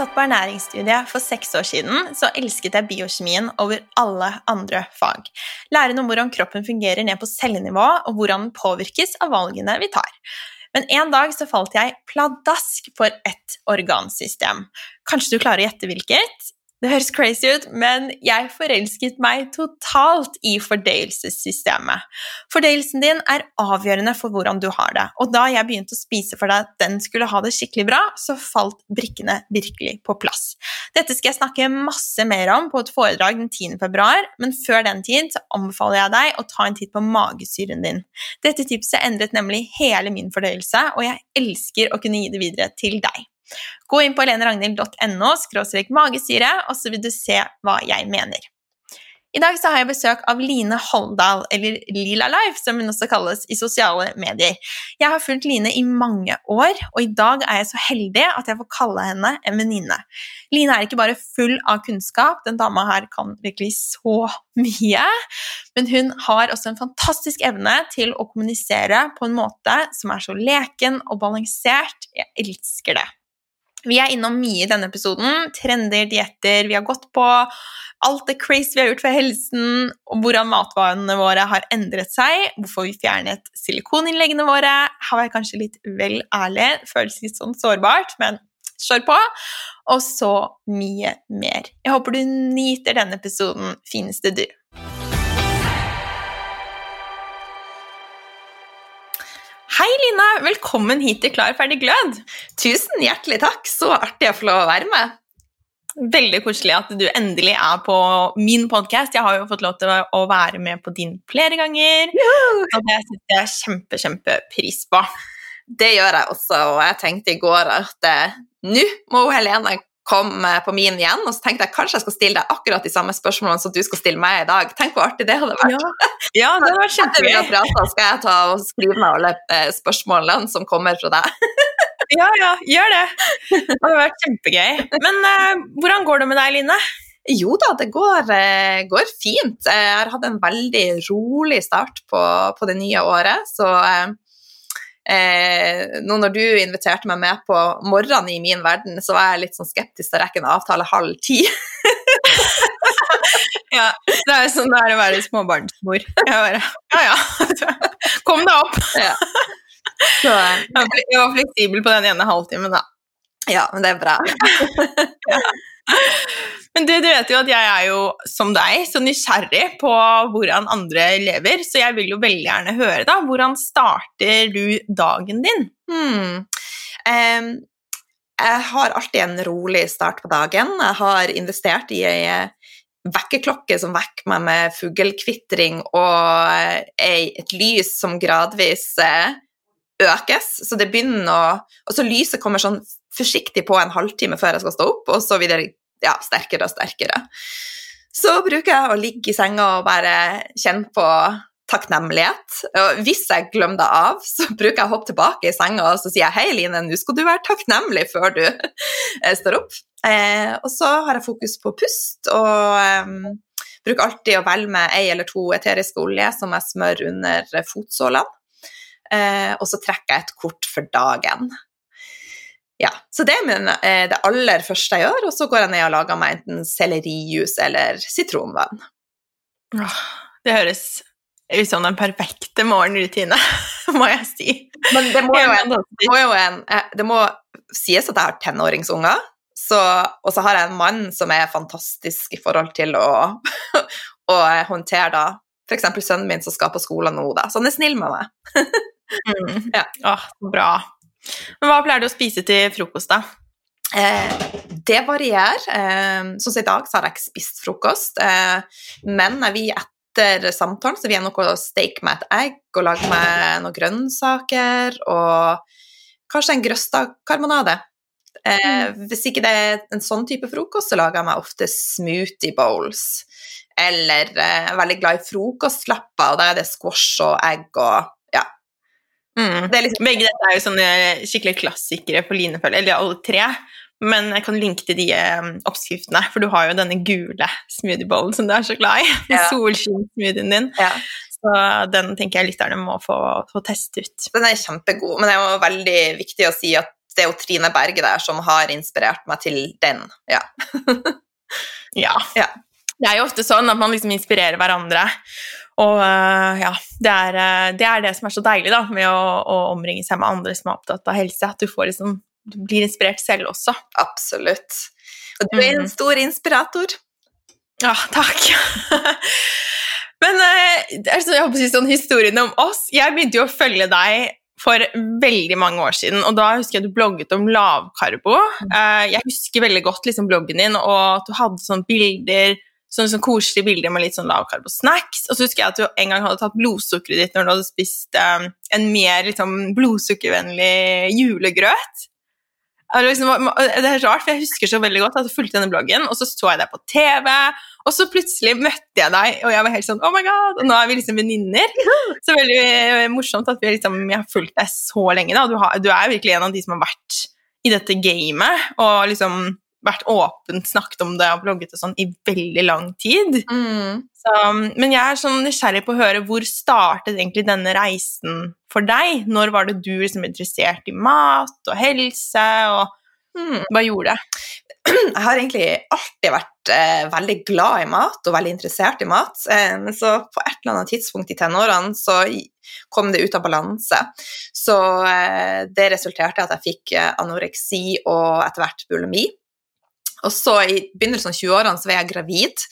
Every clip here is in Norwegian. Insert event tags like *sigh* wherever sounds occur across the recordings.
satt på ernæringsstudiet for seks år siden, så elsket jeg biokjemien over alle andre fag. Læren om hvordan kroppen fungerer ned på cellenivå, og hvordan den påvirkes av valgene vi tar. Men en dag så falt jeg pladask for et organsystem. Kanskje du klarer å gjette hvilket? Det høres crazy ut, men jeg forelsket meg totalt i fordøyelsessystemet. Fordøyelsen din er avgjørende for hvordan du har det, og da jeg begynte å spise for deg at den skulle ha det skikkelig bra, så falt brikkene virkelig på plass. Dette skal jeg snakke masse mer om på et foredrag den 10. februar, men før den tid så anbefaler jeg deg å ta en titt på magesyren din. Dette tipset endret nemlig hele min fordøyelse, og jeg elsker å kunne gi det videre til deg. Gå inn på heleneragnhild.no magesyre, og så vil du se hva jeg mener. I dag så har jeg besøk av Line Holdal, eller Lila Life, som hun også kalles i sosiale medier. Jeg har fulgt Line i mange år, og i dag er jeg så heldig at jeg får kalle henne en venninne. Line er ikke bare full av kunnskap, den dama her kan virkelig så mye, men hun har også en fantastisk evne til å kommunisere på en måte som er så leken og balansert. Jeg elsker det. Vi er innom mye i denne episoden. Trender, dietter, vi har gått på alt det crazy vi har gjort for helsen, og hvordan matvanene våre har endret seg, hvorfor vi fjernet silikoninnleggene våre. Her var jeg kanskje litt vel ærlig, føles litt sånn sårbart, men kjør på. Og så mye mer. Jeg håper du nyter denne episoden, fineste du. Line! Velkommen hit til Klar, ferdig, glød. Tusen hjertelig takk. Så artig å få lov å være med. Veldig koselig at du endelig er på min podkast. Jeg har jo fått lov til å være med på din flere ganger. Og det setter jeg kjempe, kjempepris på. Det gjør jeg også, og jeg tenkte i går at eh, nå må Helene kom på min igjen, og så tenkte jeg kanskje jeg skal stille deg akkurat de samme spørsmålene som du skal stille meg i dag. Tenk hvor artig det hadde vært. Ja, ja det vært kjempegøy. Etter prata skal jeg ta og skrive ned alle eh, spørsmålene som kommer fra deg. *laughs* ja, ja, gjør det. Det hadde vært kjempegøy. Men uh, hvordan går det med deg, Line? Jo da, det går, uh, går, fint. Jeg har hatt en veldig rolig start på, på det nye året, så uh, Eh, nå når du inviterte meg med på morgenen i min verden, så var jeg litt sånn skeptisk til å rekke en avtale halv ti. *laughs* ja, det er sånn det er å være småbarnsmor. Jeg bare Ja ja, *laughs* kom deg opp. Ja. *laughs* Så, jeg var fleksibel på den ene halvtimen, da. Ja, men det er bra. ja. *laughs* Men du, du, vet jo at jeg er jo som deg, så nysgjerrig på hvordan andre lever, så jeg vil jo veldig gjerne høre, da. Hvordan starter du dagen din? Hmm. Um, jeg har alltid en rolig start på dagen. Jeg har investert i ei eh, vekkerklokke som vekker meg med fuglekvitring, og et lys som gradvis eh, økes. Så det begynner å Og så lyset kommer sånn forsiktig på en halvtime før jeg skal stå opp, og så vil ja, sterkere og sterkere. Så bruker jeg å ligge i senga og bare kjenne på takknemlighet. Og hvis jeg glemmer det av, så bruker jeg å hoppe tilbake i senga og så sier jeg, hei, Line, nå skal du være takknemlig før du eh, står opp. Eh, og så har jeg fokus på pust og eh, bruker alltid å velge med ei eller to eteriske olje som jeg smører under fotsålene. Eh, og så trekker jeg et kort for dagen. Ja, Så det er min, eh, det aller første jeg gjør, og så går jeg ned og lager meg enten sellerijus eller sitronvann. Det høres ut som den perfekte morgenrutine, *laughs* må jeg si. Men det må jo, en, det må, jo en, eh, det må sies at jeg har tenåringsunger, og så har jeg en mann som er fantastisk i forhold til å, *laughs* å håndtere da f.eks. sønnen min som skal på skolen nå, da. Så han er snill med meg. *laughs* mm. ja. Åh, bra. Men hva pleier du å spise til frokost, da? Eh, det varierer. Eh, sånn som i dag så har jeg ikke spist frokost, eh, men vi etter samtalen så vil jeg noe steke med et egg og lage meg noen grønnsaker og kanskje en grøsta-karbonade. Eh, mm. Hvis ikke det er en sånn type frokost, så lager jeg meg ofte smoothie bowls. Eller eh, jeg er veldig glad i frokostlapper, og da er det squash og egg og Mm. Liksom, begge dette er jo sånne skikkelig klassikere for linefølge, eller alle tre. Men jeg kan linke til de um, oppskriftene, for du har jo denne gule smoothiebollen som du er så glad i. *laughs* Ja. Solskinnsmoothien din. Ja. Så den tenker jeg lytterne må få, få teste ut. Den er kjempegod, men det er jo veldig viktig å si at det er jo Trine Berge der som har inspirert meg til den. Ja. *laughs* Ja. Ja. Det er jo ofte sånn at man liksom inspirerer hverandre. Og øh, ja, det er, øh, det er det som er så deilig da, med å, å omringe seg med andre som er opptatt av helse. At du, får liksom, du blir inspirert selv også. Absolutt. Og du er en Mhm. stor inspirator. Ja, takk. *laughs* Men det er jeg håper å si sånn historien om oss Jeg begynte jo å følge deg for veldig mange år siden, og da husker jeg du blogget om lavkarbo. Eh, jeg husker veldig godt liksom, bloggen din, og at du hadde sånne bilder sånne, sånn koselige bilder med litt sånn lavkarbo-snacks. Og så husker jeg at du en gang hadde tatt blodsukkeret ditt når du hadde spist um, en mer liksom, blodsukkervennlig julegrøt. Liksom, det er rart, for jeg husker så veldig godt at jeg fulgte denne bloggen, og så så jeg deg på TV, og så plutselig møtte jeg deg, og jeg var helt sånn Oh my god! Og nå er vi liksom venninner. *laughs* Så veldig eh, morsomt at vi liksom, jeg har fulgt deg så lenge. da. Du, har, du er virkelig en av de som har vært i dette gamet, og liksom vært åpent snakket om det og blogget og sånn i veldig lang tid. Mm. Så, men jeg er sånn nysgjerrig på å høre hvor startet egentlig denne reisen for deg? Når var det du liksom interessert i mat og helse, og Mm. hva gjorde det? Jeg har egentlig alltid vært eh, veldig glad i mat og veldig interessert i mat, eh, men så på et eller annet tidspunkt i tenårene så kom det ut av balanse. Så eh, det resulterte i at jeg fikk eh, anoreksi og etter hvert bulimi. Og så i begynnelsen av 20-årene så var jeg gravid,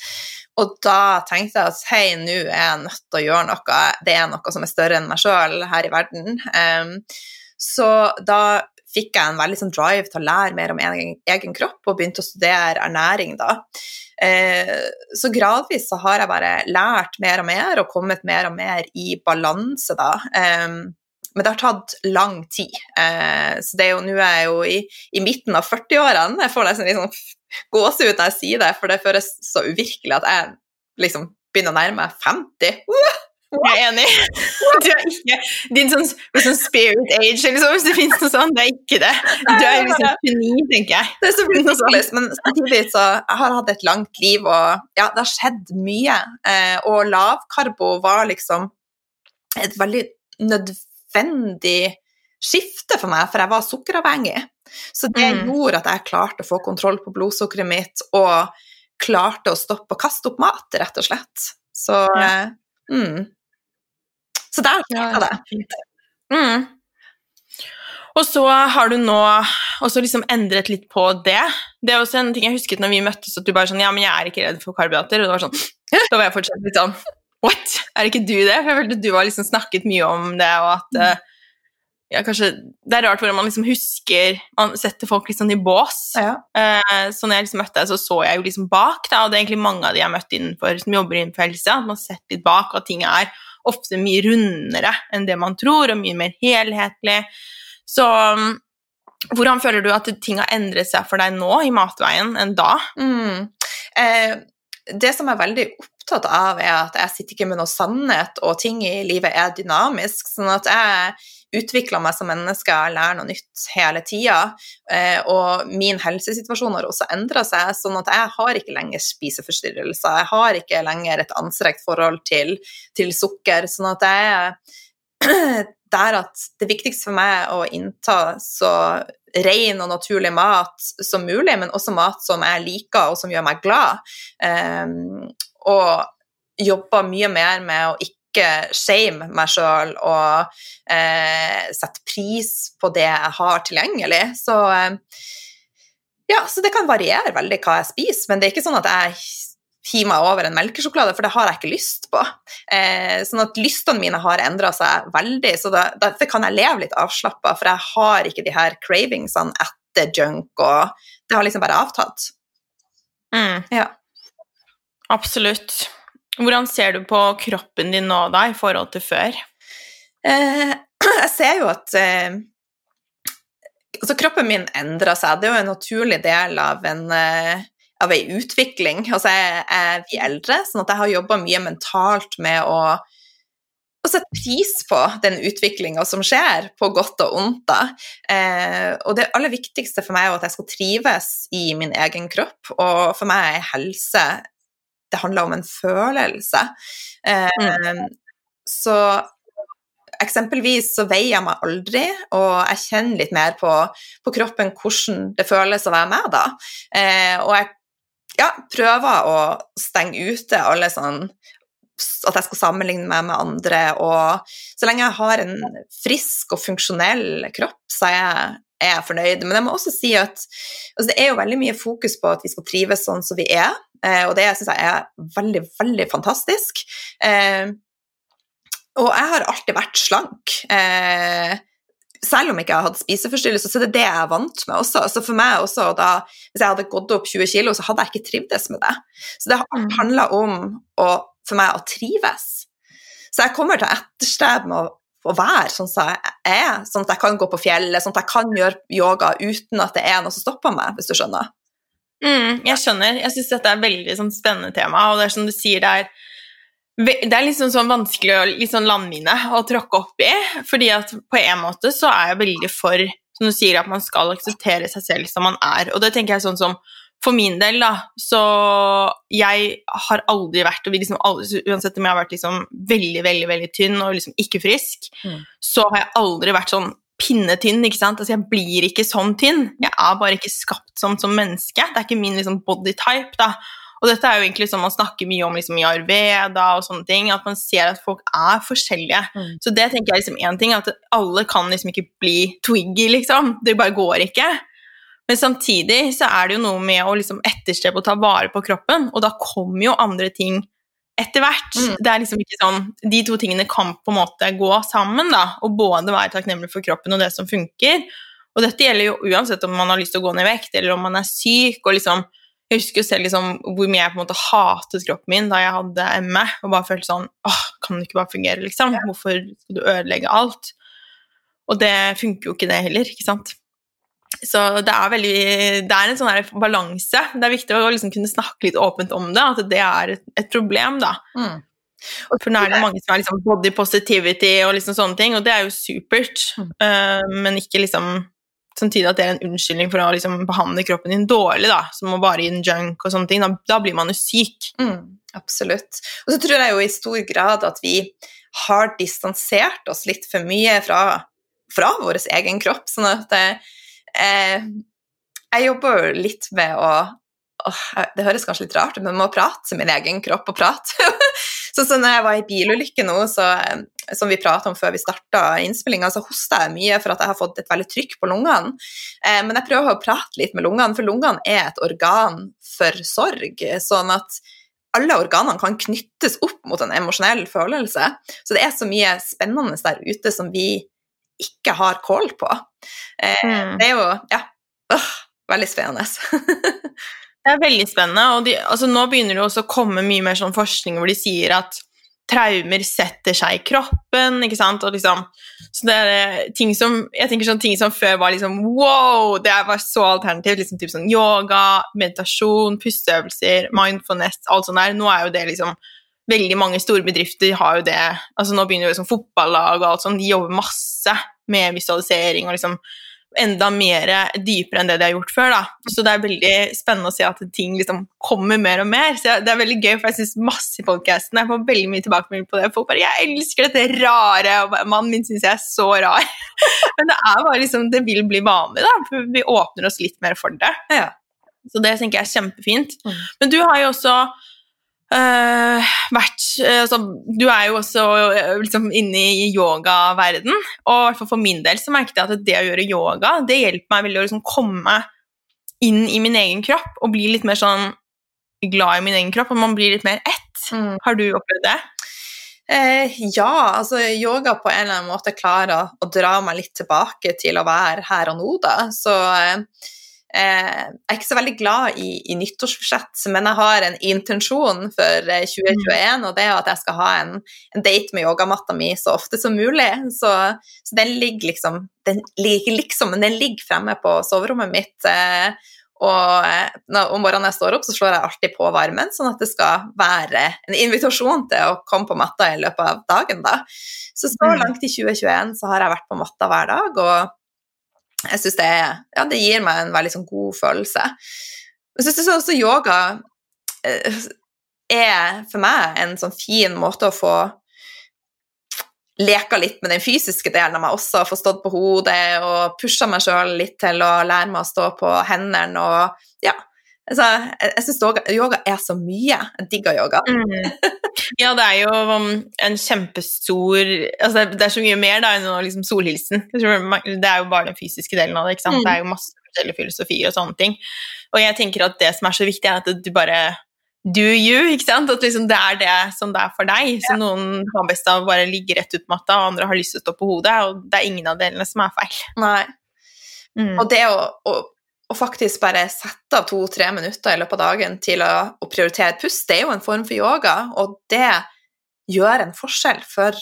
og da tenkte jeg at hei, nå er jeg nødt til å gjøre noe, det er noe som er større enn meg sjøl her i verden. Um, så da fikk jeg en veldig sånn drive til å lære mer om egen, egen kropp, og begynte å studere ernæring da. Eh, så gradvis så har jeg bare lært mer og mer, og kommet mer og mer i balanse da. Em, men det har tatt lang tid. Eh, så det er jo, nå er jeg jo i, i midten av 40-årene. Jeg får nesten liksom gåsehud når jeg sier det, for det føles så uvirkelig at jeg liksom begynner å nærme meg 50. Jeg er enig. *laughs* Du er ikke din sånn, sånn spirit age, sånn, hvis det finnes noe sånt. Det er ikke det. Du er liksom 29, tenker jeg. Det er så ridiculous, men samtidig så jeg har hatt et langt liv, og ja, det har skjedd mye. Eh, og lavkarbo var liksom et veldig nødvendig skifte for meg, for jeg var sukkeravhengig. Så det Mm. gjorde at jeg klarte å få kontroll på blodsukkeret mitt, og klarte å stoppe å kaste opp mat, rett og slett. Så Ja. eh, mm. Så der starta det. Mm. Og så har du nå også liksom endret litt på det. Det er også en ting jeg husket når vi møttes, at du bare sånn Ja, men jeg er ikke redd for karbohydrater. Og det var sånn *laughs* Da var jeg fortsatt litt sånn What? Er ikke du det? For jeg følte du har liksom snakket mye om det, og at eh, ja, kanskje Det er rart hvordan man liksom husker Man setter folk sånn i bås. Ja. Eh, så når jeg liksom møtte deg, så så jeg jo liksom bak, da, og det er egentlig mange av de jeg har møtt innenfor, som jobber innenfor helse, at man setter litt bak, og at ting er ofte mye rundere enn det man tror, og mye mer helhetlig. Så um, hvordan føler du at ting har endret seg for deg nå i matveien enn da? Mm. Eh, det som er veldig opptatt av, er at jeg sitter ikke med noe sannhet, og ting i livet er dynamisk. Sånn at jeg utvikler meg som menneske, jeg lærer noe nytt hele tida. Eh, og min helsesituasjon har også endra seg, sånn at jeg har ikke lenger spiseforstyrrelser. Jeg har ikke lenger et anstrengt forhold til, til sukker. Sånn at jeg er *clears throat* der at det viktigste for meg å innta så ren og naturlig mat som mulig, men også mat som jeg liker og som gjør meg glad. Um, og jobber mye mer med å ikke shame meg sjøl og eh, sette pris på det jeg har tilgjengelig. Så eh, ja, så det kan variere veldig hva jeg spiser, men det er ikke sånn at jeg hiver meg over en melkesjokolade, for det har jeg ikke lyst på. Eh, sånn at lystene mine har endra seg veldig, så da, derfor kan jeg leve litt avslappa, for jeg har ikke de her cravingsene etter junk, og det har liksom bare avtatt. Mm, Ja. Absolutt. Hvordan ser du på kroppen din nå, da, i forhold til før? Eh, *clears throat* jeg ser jo at eh, altså kroppen min endrer seg. Det er jo en naturlig del av en, eh, av en utvikling. Altså, jeg, jeg blir eldre, sånn at jeg har jobba mye mentalt med å, å sette pris på den utviklinga som skjer, på godt og ondt. da. Eh, og det aller viktigste for meg er at jeg skal trives i min egen kropp, og for meg er helse det handler om en følelse. Eh, Så eksempelvis så veier jeg meg aldri, og jeg kjenner litt mer på, på kroppen hvordan det føles å være med da. Eh, og jeg ja, prøver å stenge ute alle sånn at jeg skal sammenligne meg med andre. Og så lenge jeg har en frisk og funksjonell kropp, så er jeg, er jeg fornøyd. Men jeg må også si at altså det er jo veldig mye fokus på at vi skal trives sånn som vi er, eh, og det syns jeg er veldig, veldig fantastisk. Eh, og jeg har alltid vært slank. Eh, selv om jeg ikke har hatt spiseforstyrrelser, så er det det jeg er vant med også. Så for meg også, da, Hvis jeg hadde gått opp 20 kg, så hadde jeg ikke trivdes med det. Så det har handla om å, for meg å trives. Så jeg kommer til å etterstrebe med å, å være sånn som jeg er, sånn at jeg kan gå på fjellet, sånn at jeg kan gjøre yoga uten at det er noe som stopper meg, hvis du skjønner. Mm, jeg skjønner. Jeg syns dette er et veldig sånn, spennende tema, og det er som du sier, det er det er liksom sånn vanskelig å liksom landmine å tråkke opp i. fordi at på en måte så er jeg veldig for som du sier, at man skal akseptere seg selv som man er. Og det tenker jeg sånn som for min del, da, så jeg har aldri vært og liksom aldri, Uansett om jeg har vært liksom veldig, veldig veldig tynn og liksom ikke frisk, mm. så har jeg aldri vært sånn pinnetynn. ikke sant? Altså, Jeg blir ikke sånn tynn. Jeg er bare ikke skapt sånn som menneske. Det er ikke min liksom bodytype. da. Og dette er jo egentlig som man snakker mye om liksom, i Arveda og sånne ting, at man ser at folk er forskjellige. Mm. Så det tenker jeg liksom én ting, at alle kan liksom ikke bli twiggy, liksom. Det bare går ikke. Men samtidig så er det jo noe med å liksom etterstrebe å ta vare på kroppen, og da kommer jo andre ting etter hvert. Mm. Det er liksom ikke sånn, De to tingene kan på en måte gå sammen, da, og både være takknemlig for kroppen og det som funker. Og dette gjelder jo uansett om man har lyst til å gå ned i vekt, eller om man er syk. og liksom jeg husker selv liksom, hvor mye jeg på en måte hatet kroppen min da jeg hadde ME. Og bare følte sånn åh, Kan det ikke bare fungere, liksom? Hvorfor skal du ødelegge alt? Og det funker jo ikke, det heller. ikke sant? Så det er, veldig, det er en sånn balanse. Det er viktig å liksom kunne snakke litt åpent om det, at det er et, et problem. da. Mm. For nå er det mange som er liksom body positivity og liksom sånne ting, og det er jo supert, mm. uh, men ikke liksom samtidig at det er en unnskyldning for å liksom, behandle kroppen din dårlig, da, som å bare gi den junk og sånne ting, da, da blir man jo syk. Mm, absolutt. Og så tror jeg jo i stor grad at vi har distansert oss litt for mye fra, fra vår egen kropp. Sånn at eh, jeg jobber jo litt med å åh, Det høres kanskje litt rart ut, men med å prate min egen kropp og prate. *laughs* så, så når jeg var i bilulykke nå, så, som vi prata om før vi starta innspillinga, så hosta jeg mye for at jeg har fått et veldig trykk på lungene. Eh, men jeg prøver å prate litt med lungene, for lungene er et organ for sorg. sånn at alle organene kan knyttes opp mot en emosjonell følelse. Så det er så mye spennende der ute som vi ikke har kål på. Eh, mm. Det er jo ja, øh, veldig spennende. *laughs* Det er veldig spennende. og de, altså Nå begynner det også å komme mye mer sånn forskning hvor de sier at traumer setter seg i kroppen. ikke sant? Og liksom, så det er ting som jeg tenker sånn ting som før var liksom wow, det var så alternativt. liksom typ sånn Yoga, meditasjon, pusteøvelser, mindfulness, alt sånt der. Nå er jo det liksom Veldig mange store bedrifter har jo det. altså Nå begynner jo liksom fotballag og alt sånt, de jobber masse med visualisering og liksom enda mer dypere enn det de har gjort før. Da. Så det er veldig spennende å se at ting liksom kommer mer og mer. Så det er veldig gøy, for jeg syns masse i podkasten Jeg får veldig mye tilbakemelding på det. Folk bare 'Jeg elsker dette rare', og mannen min syns jeg er så rar. *laughs* Men det er bare liksom Det vil bli vanlig, da. For vi åpner oss litt mer for det. Ja. Så det tenker jeg er kjempefint. Mm. Men du har jo også Uh, vært, uh, altså, du er jo også uh, liksom, inne i yogaverden, og for min del så merket jeg at det å gjøre yoga det hjelper meg veldig å liksom, komme inn i min egen kropp og bli litt mer sånn glad i min egen kropp, og man blir litt mer ett. Mm. Har du opplevd det? ja, altså yoga på en eller annen måte klarer å, å, dra meg litt tilbake til å være her og nå, da. Så Eh, jeg er ikke så veldig glad i, i nyttårsforsett, men jeg har en intensjon for 2021, mm. og det er at jeg skal ha en, en date med yogamatta mi så ofte som mulig. Så, så den ligger liksom Den ligger liksom, den ligger fremme på soverommet mitt. Eh, og eh, om morgenen jeg står opp, så slår jeg alltid på varmen, sånn at det skal være en invitasjon til å komme på matta i løpet av dagen. da. Så så mm. langt i 2021 så har jeg vært på matta hver dag. og jeg syns det, ja, det gir meg en veldig sånn god følelse. Jeg syns også yoga eh, er for meg en sånn fin måte å få leka litt med den fysiske delen av meg også, få stått på hodet og pusha meg sjøl litt til å lære meg å stå på hendene og ja. Altså, jeg jeg syns yoga, er så mye. Jeg digger yoga. Mm. Ja, det er jo um, en kjempestor altså Det er så mye mer da enn liksom solhilsen. Det er jo bare den fysiske delen av det. Mm. Det er jo masse forskjellig filosofi og sånne ting. Og jeg tenker at det som er så viktig, er at du bare do you, ikke sant? At liksom det er det som det er for deg. Så noen har best av å bare ligge rett ut på matta, og andre har lyst til å stå på hodet, og det er ingen av delene som er feil. Nei. Mm. Og det å, å, å faktisk bare sette av to-tre minutter i løpet av dagen til å, å prioritere pust, det er jo en form for yoga, og det gjør en forskjell for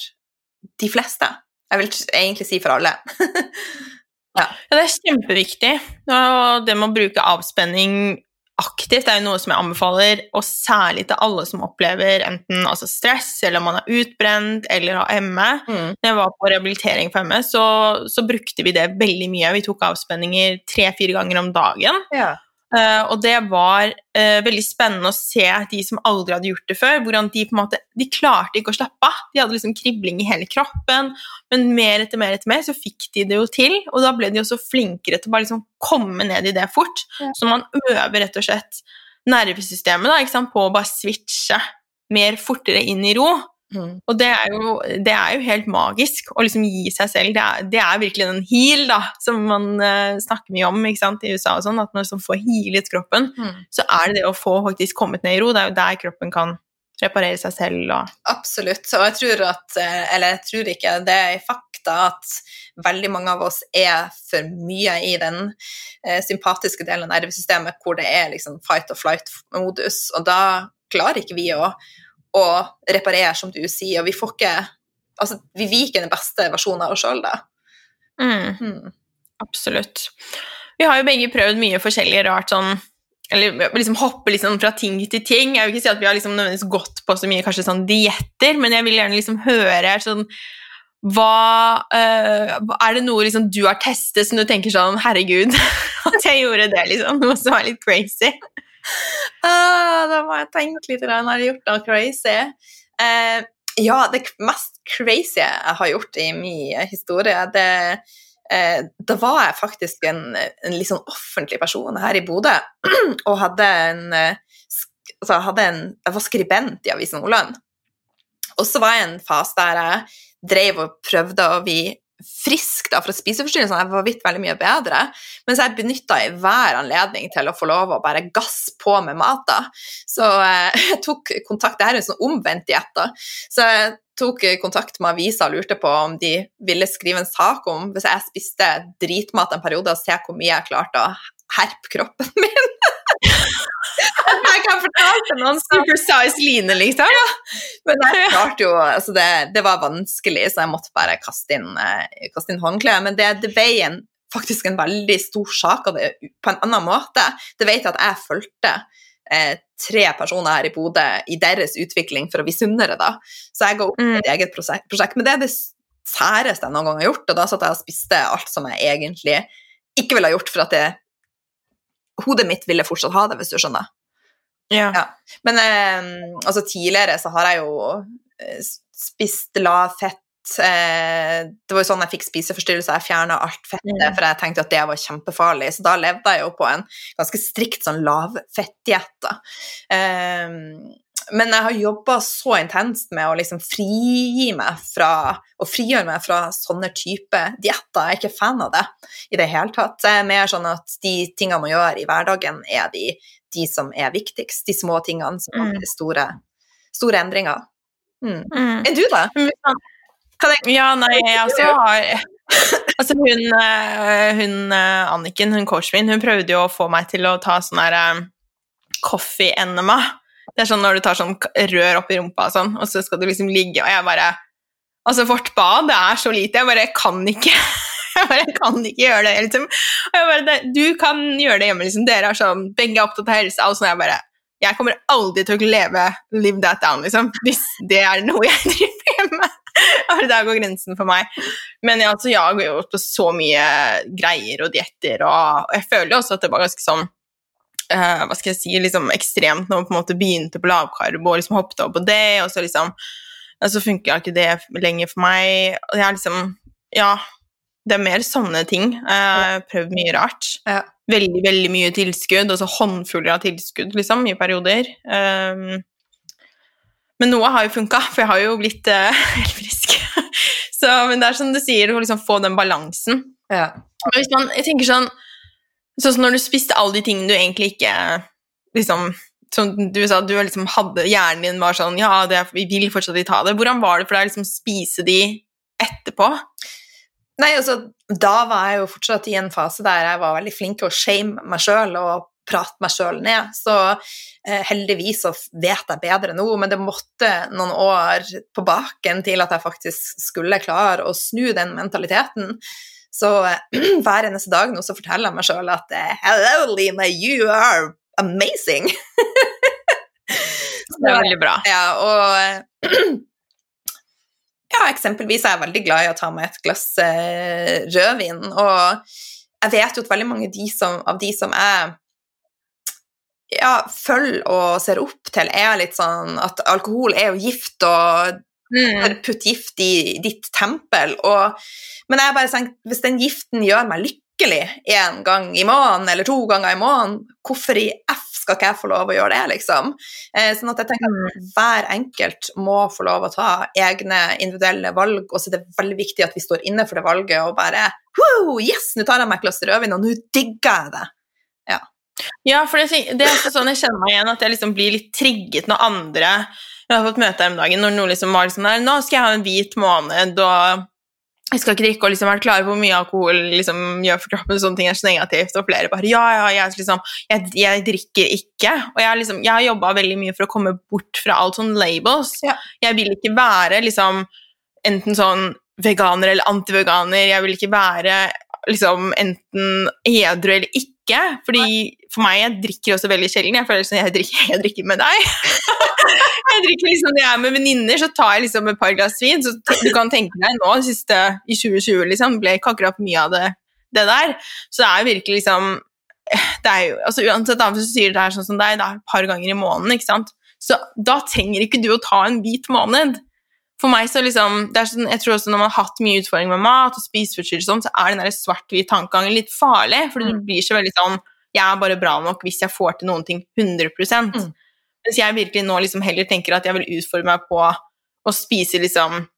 de fleste. Jeg vil egentlig si for alle. *laughs* Ja, det er kjempeviktig. Og det med å bruke avspenning aktivt er jo noe som jeg anbefaler, og særlig til alle som opplever enten altså stress, eller man er utbrent, eller har ME. Mm. Når jeg var på rehabilitering for ME, så, så brukte vi det veldig mye. Vi tok avspenninger tre-fire ganger om dagen. Ja. Eh, og det var eh, veldig spennende å se de som aldri hadde gjort det før, hvordan de på en måte, de klarte ikke å slappe av. De hadde liksom kribling i hele kroppen, men mer etter mer etter mer så fikk de det jo til, og da ble de også flinkere til å bare liksom komme ned i det fort. Ja. Så man øver rett og slett nervesystemet da, ikke sant, på å bare switche mer fortere inn i ro. Mm. Og det er, jo, det er jo helt magisk å liksom gi seg selv. Det er, det er virkelig den heal da, som man uh, snakker mye om sant, i USA. og sånn, At når man får healet kroppen, Mm. så er det det å få faktisk kommet ned i ro. Det er jo der kroppen kan reparere seg selv. Og, Absolutt. Og jeg tror at eh, Eller jeg tror ikke, det er fakta at veldig mange av oss er for mye i den eh, sympatiske delen av nervesystemet hvor det er liksom fight or flight-modus, og da klarer ikke vi å, å reparere, som du sier, og vi får ikke Altså, vi viker den beste versjonen av oss sjøl, da. mm, Mm. absolutt. Vi har jo begge prøvd mye forskjellig rart sånn eller liksom hoppe liksom fra ting til ting. Jeg vil ikke si at vi har liksom nødvendigvis gått på så mye kanskje sånn dietter, men jeg vil gjerne liksom høre sånn hva øh, Er det noe liksom du har testet som du tenker sånn Herregud, *laughs* at jeg gjorde det, liksom? Noe som er litt crazy. *laughs* Ah, da må jeg tenke litt. grann. Har jeg gjort noe crazy? Eh, ja, det mest crazy jeg har gjort i min historie, det eh, Da var jeg faktisk en, en litt sånn offentlig person her i Bodø, *clears throat* og hadde en, eh, altså, hadde en Jeg var skribent i Avisen Nordland. Og så var jeg en fase der jeg drev og prøvde å bli frisk da, fra spiseforstyrrelsene. Jeg var vidt veldig mye bedre. Mens jeg benytta hver anledning til å få lov å bare gasse på med mat. da. Så eh, *laughs* jeg tok kontakt Det her er en sånn omvendt diett. da. Så jeg tok kontakt med avisa og lurte på om de ville skrive en sak om hvis jeg spiste dritmat en periode, og se hvor mye jeg klarte å herpe kroppen *laughs* min. *laughs* jeg kan fortelle til noen Supersize Line, liksom. men jeg klarte jo altså det, det var vanskelig, så jeg måtte bare kaste inn, eh, kaste inn håndkleet. Men det, det ble en, faktisk en veldig stor sak av det på en annen måte. Det vet jeg at jeg fulgte eh, tre personer her i Bodø i deres utvikling for å bli sunnere, da. Så jeg ga opp Mm. et eget prosjekt, prosjekt. Men det er det særeste jeg noen gang har gjort, og da satt jeg og spiste alt som jeg egentlig ikke ville ha gjort, for at det, hodet mitt ville fortsatt ha det, hvis du skjønner. Ja. Ja. Men eh, altså tidligere så har jeg jo eh, spist lavfett eh, Det var jo sånn jeg fikk spiseforstyrrelser, jeg fjerna alt fettet, Mm. for jeg tenkte at det var kjempefarlig. Så da levde jeg jo på en ganske strikt sånn lavfettdiett. Eh, men jeg har jobba så intenst med å liksom frigi meg fra og frigjøre meg fra sånne type dietter. Jeg er ikke fan av det i det hele tatt. Det er mer sånn at de tingene man gjør i hverdagen, er de, de som er viktigst. De små tingene som Mm. er store, store endringer. Mm. Mm. Er du, da? Men hvis Ja, nei, jeg også har Altså, hun, eh, hun eh, Anniken, hun coachen min, hun prøvde jo å få meg til å ta sånn her eh, coffee enema. Det er sånn når du tar sånn rør rør oppi rumpa og sånn, og så skal du liksom ligge, og jeg bare Altså, vårt bad, det er så lite, jeg bare kan ikke *laughs* Jeg bare kan ikke gjøre det, liksom. Og jeg bare, du kan gjøre det hjemme, liksom. Dere er sånn, begge er opptatt av helse, og sånn, jeg bare Jeg kommer aldri til å leve live that down, liksom, hvis det er noe jeg *laughs* driver hjemme. Og Der går grensen for meg. Men jeg, altså, jeg går jo på så mye greier og dietter, og, og jeg føler også at det var ganske sånn uh, hva skal jeg si, liksom ekstremt når man på en måte begynte på lavkarbo og liksom hoppet over på det, og så liksom Og så funka ikke det lenger for meg. Og jeg er liksom Ja, det er mer sånne ting. Jeg har prøvd mye rart. Ja. Veldig, veldig mye tilskudd, og så håndfuller av tilskudd, liksom, i perioder. Um, men noe har jo funka, for jeg har jo blitt uh, *laughs* helt frisk. så, men det er som du sier, å liksom få den balansen. Ja. Men hvis man, jeg tenker sånn Sånn som når du spiste alle de tingene du egentlig ikke liksom som du sa, du liksom hadde Hjernen din var sånn Ja, det, vi vil fortsatt ikke ta det. Hvordan var det for deg å liksom spise de etterpå? Nei, altså, da var jeg jo fortsatt i en fase der jeg var veldig flink til å shame meg sjøl og prate meg sjøl ned. Så eh, heldigvis så vet jeg bedre nå, men det måtte noen år på baken til at jeg faktisk skulle klare å snu den mentaliteten. Så eh, *clears throat* hver eneste dag nå så forteller jeg meg sjøl at eh, Hello, Line, you are amazing! *laughs* Det er veldig bra. Ja, og *clears throat* ja, eksempelvis er jeg veldig glad i å ta meg et glass eh, rødvin, og jeg vet jo at veldig mange de som, av de som jeg ja, følger og ser opp til, er litt sånn at alkohol er jo gift, og Mm. putt gift i ditt tempel. Og, men jeg bare tenkt, hvis den giften gjør meg lykkelig én gang i måneden eller to ganger i måneden, hvorfor i F skal ikke jeg få lov å gjøre det, liksom? Eh, sånn at jeg tenker at hver enkelt må få lov å ta egne individuelle valg, og så er det veldig viktig at vi står inne for det valget og bare Woo, Yes, nå tar jeg meg et glass rødvin, og nå digger jeg det. Ja, for det, det er sånn jeg kjenner meg igjen, at jeg liksom blir litt trigget når andre Jeg har fått møte her om dagen når noen liksom var liksom der Nå skal jeg ha en hvit måned, og jeg skal ikke drikke, og liksom være klar på hvor mye alkohol liksom, gjør for kroppen, sånne ting er så negativt, og flere bare Ja, ja, jeg, liksom, jeg, jeg drikker ikke. Og jeg, liksom, jeg har jobba veldig mye for å komme bort fra alt sånn labels. Ja. Jeg vil ikke være liksom enten sånn veganer eller antiveganer. Jeg vil ikke være liksom enten edru eller ikke. Fordi for meg, jeg drikker også veldig sjelden. Jeg føler som jeg drikker, *laughs* jeg drikker med deg. *laughs* jeg drikker liksom Når jeg er med venninner, så tar jeg liksom et par glass vin. Så du kan tenke deg nå, siste, i 2020, liksom, ble ikke akkurat mye av det, det der. Så det er jo virkelig liksom det er jo, altså Uansett om hvis du sier det her sånn som deg, det er et par ganger i måneden, ikke sant? så da trenger ikke du å ta en hvit måned. For meg så liksom, det er sånn, Jeg tror også når man har hatt mye utfordringer med mat og spiseforstyrrelser, sånn, så er den svart-hvit tankegangen litt farlig. For du Mm. blir så veldig sånn Jeg er bare bra nok hvis jeg får til noen ting 100 Mm. Mens jeg virkelig nå liksom heller tenker at jeg vil utfordre meg på å spise liksom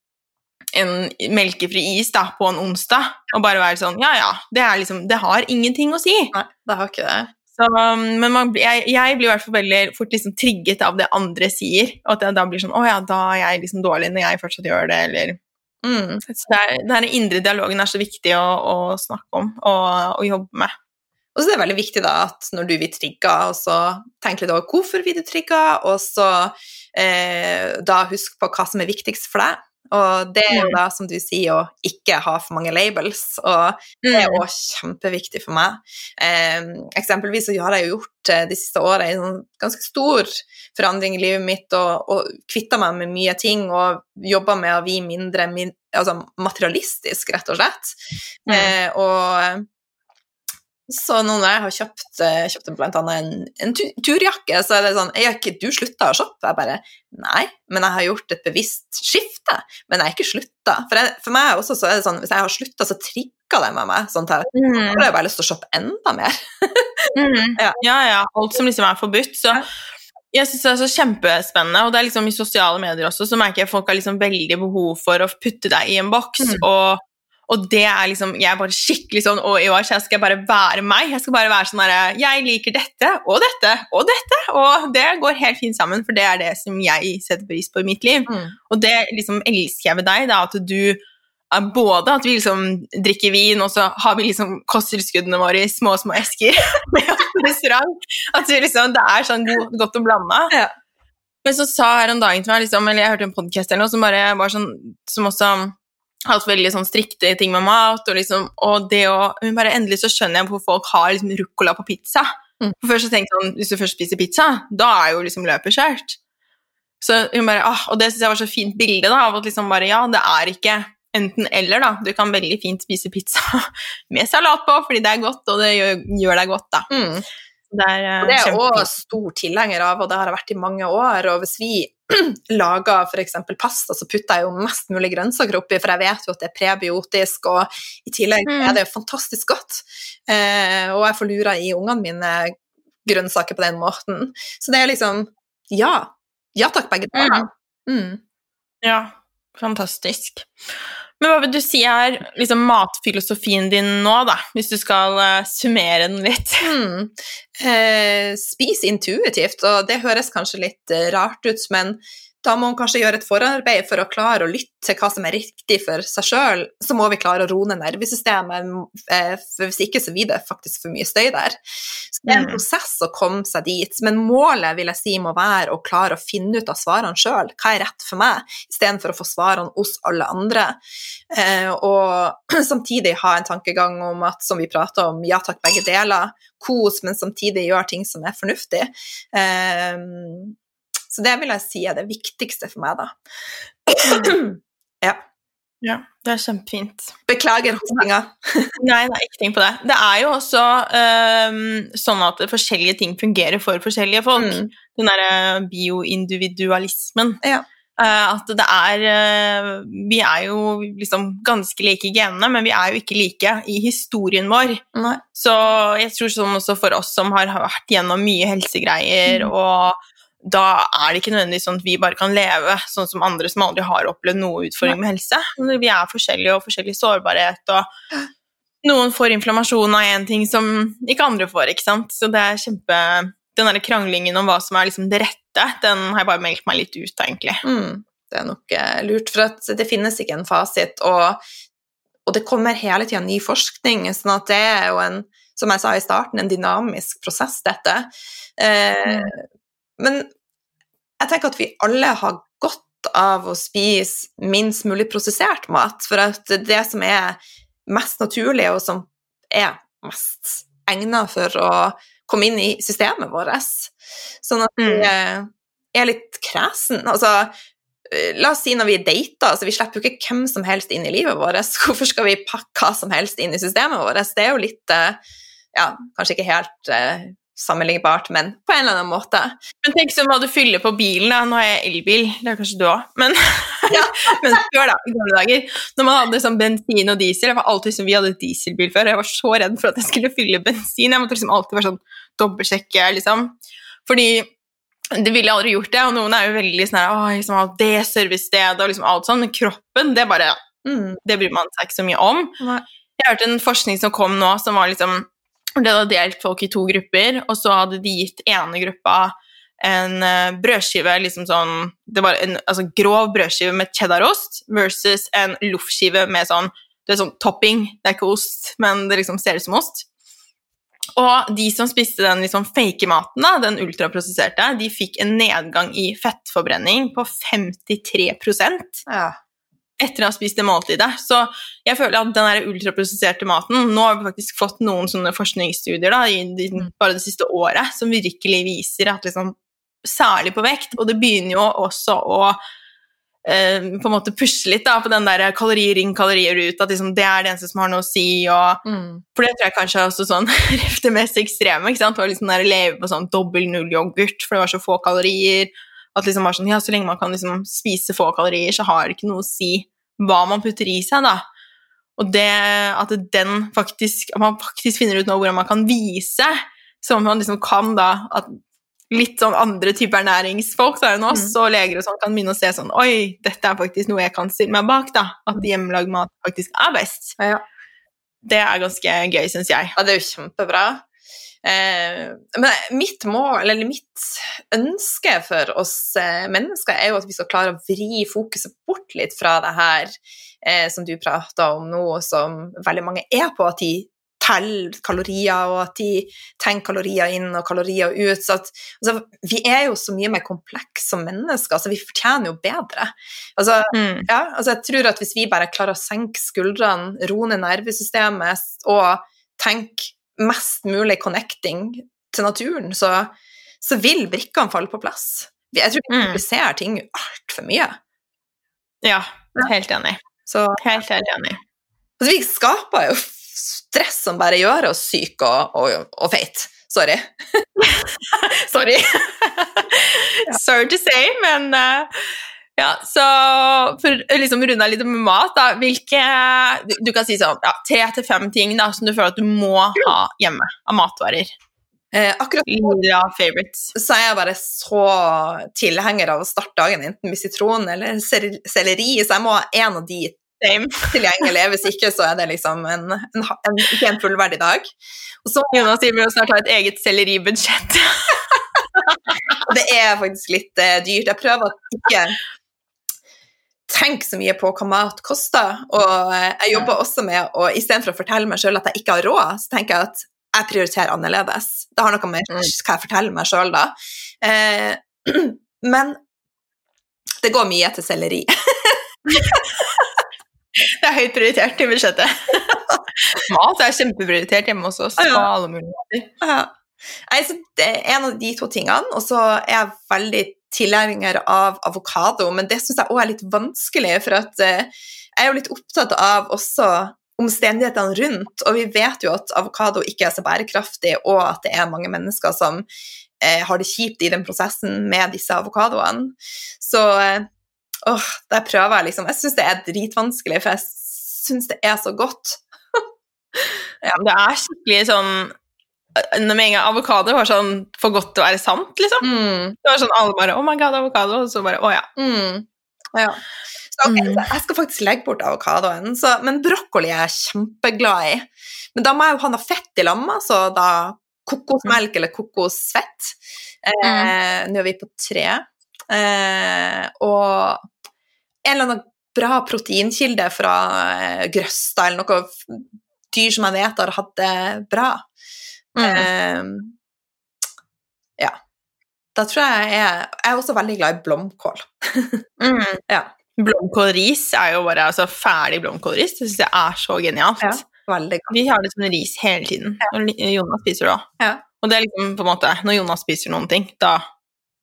en melkefri is da, på en onsdag, og bare være sånn Ja, ja, det, er liksom, det har ingenting å si. Nei, det har ikke det. Så, um, men man, jeg, jeg blir i hvert fall veldig fort liksom trigget av det andre sier, og at jeg da blir sånn Å ja, da er jeg liksom dårlig når jeg fortsatt gjør det, eller Mm. Så det er, den indre dialogen er så viktig å, å snakke om og, og jobbe med. Og så er det veldig viktig da at når du blir trigga, og så tenk litt over hvorfor blir du trigga, og så eh, da husk på hva som er viktigst for deg. Og det er jo Mm. da, som du sier, å ikke ha for mange labels. Og det er Mm. òg kjempeviktig for meg. Eh, eksempelvis så har jeg jo gjort eh, de siste åra en sånn ganske stor forandring i livet mitt, og, og kvitta meg med mye ting, og jobba med å bli mindre min, altså materialistisk, rett og slett. Mm. Eh, og så nå når jeg har kjøpt, eh, kjøpt annet en, en turjakke, så er det sånn Er ikke du slutta å shoppe? Jeg bare Nei, men jeg har gjort et bevisst skifte. Men jeg har ikke slutta. For, jeg, for meg også så er det sånn hvis jeg har slutta, så trigger det med meg. Sånn at Mm. da har jeg bare lyst til å shoppe enda mer. Mm. *laughs* Ja. Ja, ja. Alt som liksom er forbudt. Så jeg syns det er så kjempespennende, og det er liksom i sosiale medier også, så merker jeg at folk har liksom veldig behov for å putte deg i en boks, Mm. og, og det er liksom Jeg er bare skikkelig sånn Og i år så skal jeg bare være meg. Jeg skal bare være sånn herre Jeg liker dette og dette og dette, og det går helt fint sammen, for det er det som jeg setter pris på i mitt liv. Og det liksom elsker jeg ved deg, da, at du er både at vi liksom drikker vin, og så har vi liksom kosttilskuddene våre i små, små esker *laughs* med oss på restaurant. At vi liksom, det er sånn godt og blanda. Ja. Men så sa her om dagen til meg, liksom, eller jeg hørte en podcast eller noe som bare var sånn, som også hatt veldig sånn strikte ting med mat, og liksom, og det å, men bare endelig så skjønner jeg hvorfor folk har liksom ruccola på pizza. Mm. For først så tenkte jeg sånn, hvis du først spiser pizza, da er jo liksom løpet kjørt. Så hun bare, ah, og det synes jeg var så fint bilde da, av at liksom bare, ja, det er ikke enten eller da, du kan veldig fint spise pizza *laughs* med salat på, fordi det er godt, og det gjør, gjør deg godt da. Mm. Det er, uh, Og det er jeg òg stor tilhenger av, og det har jeg vært i mange år. Og hvis vi *clears throat* lager f.eks. pasta, så putter jeg jo mest mulig grønnsaker oppi, for jeg vet jo at det er prebiotisk, og i tillegg Mm. er det jo fantastisk godt. Eh, og jeg får lura i ungene mine grønnsaker på den måten. Så det er liksom Ja. Ja takk, begge deler. Mm. Ja, fantastisk. Men hva vil du si er liksom matfilosofien din nå, da, hvis du skal uh, summere den litt? *laughs* Mm. Eh, spis intuitivt, og det høres kanskje litt eh, rart ut, men da må man kanskje gjøre et forarbeid for å klare å lytte til hva som er riktig for seg sjøl. Så må vi klare å roe ned nervesystemet, eh, for hvis ikke så blir det faktisk for mye støy der. Så det er en Mm. prosess å komme seg dit, men målet vil jeg si må være å klare å finne ut av svarene sjøl. Hva er rett for meg, istedenfor å få svarene hos alle andre. Eh, og *clears throat* samtidig ha en tankegang om at, som vi prater om, ja takk, begge deler. Kos, men samtidig gjør ting som er fornuftig. Så det vil jeg si er det viktigste for meg, da. ja. Ja, det er kjempefint. Beklager hostinga. Nei, nei, ikke tenk på det. Det er jo også um, sånn at forskjellige ting fungerer for forskjellige folk. Mm. Den derre bioindividualismen. Ja. Uh, at det er uh, Vi er jo liksom ganske like i genene, men vi er jo ikke like i historien vår. Nei. Så jeg tror sånn også for oss som har vært gjennom mye helsegreier, og da er det ikke nødvendigvis sånn at vi bare kan leve sånn som andre som aldri har opplevd noe utfordring med helse. Vi er forskjellige og forskjellig sårbarhet, og noen får inflammasjon av en ting som ikke andre får, ikke sant. Så det er kjempe Den derre kranglingen om hva som er liksom det rette, den har jeg bare meldt meg litt ut av, egentlig. Mm. Det er nok eh, lurt, for at det finnes ikke en fasit, og, og det kommer hele tida ny forskning, sånn at det er jo en, som jeg sa i starten, en dynamisk prosess, dette. Eh, Men jeg tenker at vi alle har godt av å spise minst mulig prosessert mat, for at det som er mest naturlig, og som er mest egnet for å komme inn i systemet vårt. Sånn at vi Mm. eh, er litt kresen. Altså, eh, la oss si når vi dater, altså vi slipper jo ikke hvem som helst inn i livet vårt. *laughs* Hvorfor skal vi pakke hva som helst inn i systemet vårt? Det er jo litt eh, Ja, kanskje ikke helt sammenlignbart, men på en eller annen måte. Men tenk sånn hva du fyller på bilen. da. Nå har jeg elbil, det er kanskje du òg. Men, *laughs* Ja. men før, da, i gamle dager, når man hadde sånn bensin og diesel jeg var alltid sånn, Vi hadde dieselbil før, og jeg var så redd for at jeg skulle fylle bensin. Jeg måtte liksom alltid være sånn dobbeltsjekke, liksom. Fordi det ville aldri gjort det, og noen er jo veldig sånn her, «Åh, liksom, det servicestedet og liksom alt sånn, men kroppen, det bare Mm. det bryr man seg ikke så mye om. Nei. Jeg hørte en forskning som kom nå, som var liksom De hadde delt folk i to grupper, og så hadde de gitt ene gruppa en eh, brødskive, liksom sånn Det var en altså, grov brødskive med cheddarost versus en loffskive med sånn det er sånn topping. Det er ikke ost, men det liksom ser ut som ost. Og de som spiste den liksom fake maten, da, den ultraprosesserte, de fikk en nedgang i fettforbrenning på 53 Ja. Etter å ha spist det måltidet. Så jeg føler at den ultraprosesserte maten Nå har vi faktisk fått noen sånne forskningsstudier da, i i, bare det siste året som virkelig viser at liksom Særlig på vekt, og det begynner jo også å eh, på en måte pusle litt da, på den der kalorier inn, kalorier ut, at liksom, det er det eneste som har noe å si. og Mm. for det tror jeg kanskje er også sånn *laughs* det mest ekstreme. ikke sant? Det var liksom der leve på sånn dobbel null yoghurt, for det var så få kalorier. At liksom bare sånn, ja, Så lenge man kan liksom spise få kalorier, så har det ikke noe å si hva man putter i seg. da. Og det at den faktisk, at man faktisk finner ut nå hvordan man kan vise, som man liksom kan da, at litt sånn andre typer ernæringsfolk da, enn oss, og leger og sånn, kan begynne å se sånn Oi, dette er faktisk noe jeg kan stille meg bak. da, At hjemmelagd mat faktisk er best. Ja. Det er ganske gøy, syns jeg. Ja, det er jo kjempebra. Eh, men mitt mål, eller mitt ønske for oss eh, mennesker, er jo at vi skal klare å vri fokuset bort litt fra det her eh, som du prata om nå, som veldig mange er på, at de teller kalorier, og at de tenker kalorier inn og kalorier ut. Så at, altså, vi er jo så mye mer komplekse som mennesker, så vi fortjener jo bedre. Altså, Mm. ja, altså jeg tror at hvis vi bare klarer å senke skuldrene, roe ned nervesystemet og tenke mest mulig connecting til naturen, så, så vil brikkene falle på plass. Jeg tror vi Mm. kompliserer ting altfor mye. Ja, helt enig. Så Helt, helt enig. altså, vi skaper jo stress som bare gjør oss syke og, og, og feite. Sorry. *laughs* Sorry. Sorry to say, men eh, ja, så for å liksom runde av litt med mat, da, hvilke Du, du kan si sånn ja, tre til fem ting da, som du føler at du må ha hjemme av matvarer. Eh, akkurat ja, favorites. så er jeg bare så tilhenger av å starte dagen enten med sitron eller selleri, så jeg må ha en av de Same. tilgjengelig. Hvis ikke så er det liksom en, en, en, ikke en fullverdig dag. Og så Jonas sier vi jo snart ha et eget selleribudsjett. *laughs* Det er faktisk litt eh, dyrt. Jeg prøver å ikke tenke så mye på hva mat koster. Og eh, jeg jobber også med å istedenfor å fortelle meg sjøl at jeg ikke har råd, så tenker jeg at jeg prioriterer annerledes. Det har noe med Mm. hva jeg forteller meg sjøl da. Eh, *clears throat* men det går mye til selleri. *laughs* Det er høyt prioritert i budsjettet. *laughs* Mat er kjempeprioritert hjemme hos oss. Ja. Ja. Nei, så det er en av de to tingene, og så er jeg veldig tilhenger av avokado, men det syns jeg òg er litt vanskelig, for at eh, jeg er jo litt opptatt av også omstendighetene rundt, og vi vet jo at avokado ikke er så bærekraftig, og at det er mange mennesker som eh, har det kjipt i den prosessen med disse avokadoene. Så eh, åh, der prøver jeg liksom Jeg syns det er dritvanskelig, for jeg syns det er så godt. *laughs* Ja, det er skikkelig sånn med en gang avokado var sånn for godt til å være sant, liksom. Mm. Det var sånn alle bare Oh my god, avokado. Og så bare Å ja. Mm. Ja. Så, okay, Mm. så jeg skal faktisk legge bort avokadoen, så, men brokkoli er jeg kjempeglad i. Men da må jeg jo ha noe fett i lamma, så da kokosmelk eller kokosfett. Eh, Nå er vi på tre. Eh, og en eller annen bra proteinkilde fra eh, Grøsta, eller noe dyr som jeg vet har hatt det bra. Mm. Eh, ja. Da tror jeg jeg Jeg er også veldig glad i blomkål. Mm. *laughs* Ja. Blomkålris er jo bare altså, ferdig blomkålris. Det syns jeg er så genialt. Ja. Veldig godt. Vi har det som ris hele tiden. når Jonas spiser det òg. Ja. Og det er liksom på en måte Når Jonas spiser noen ting, da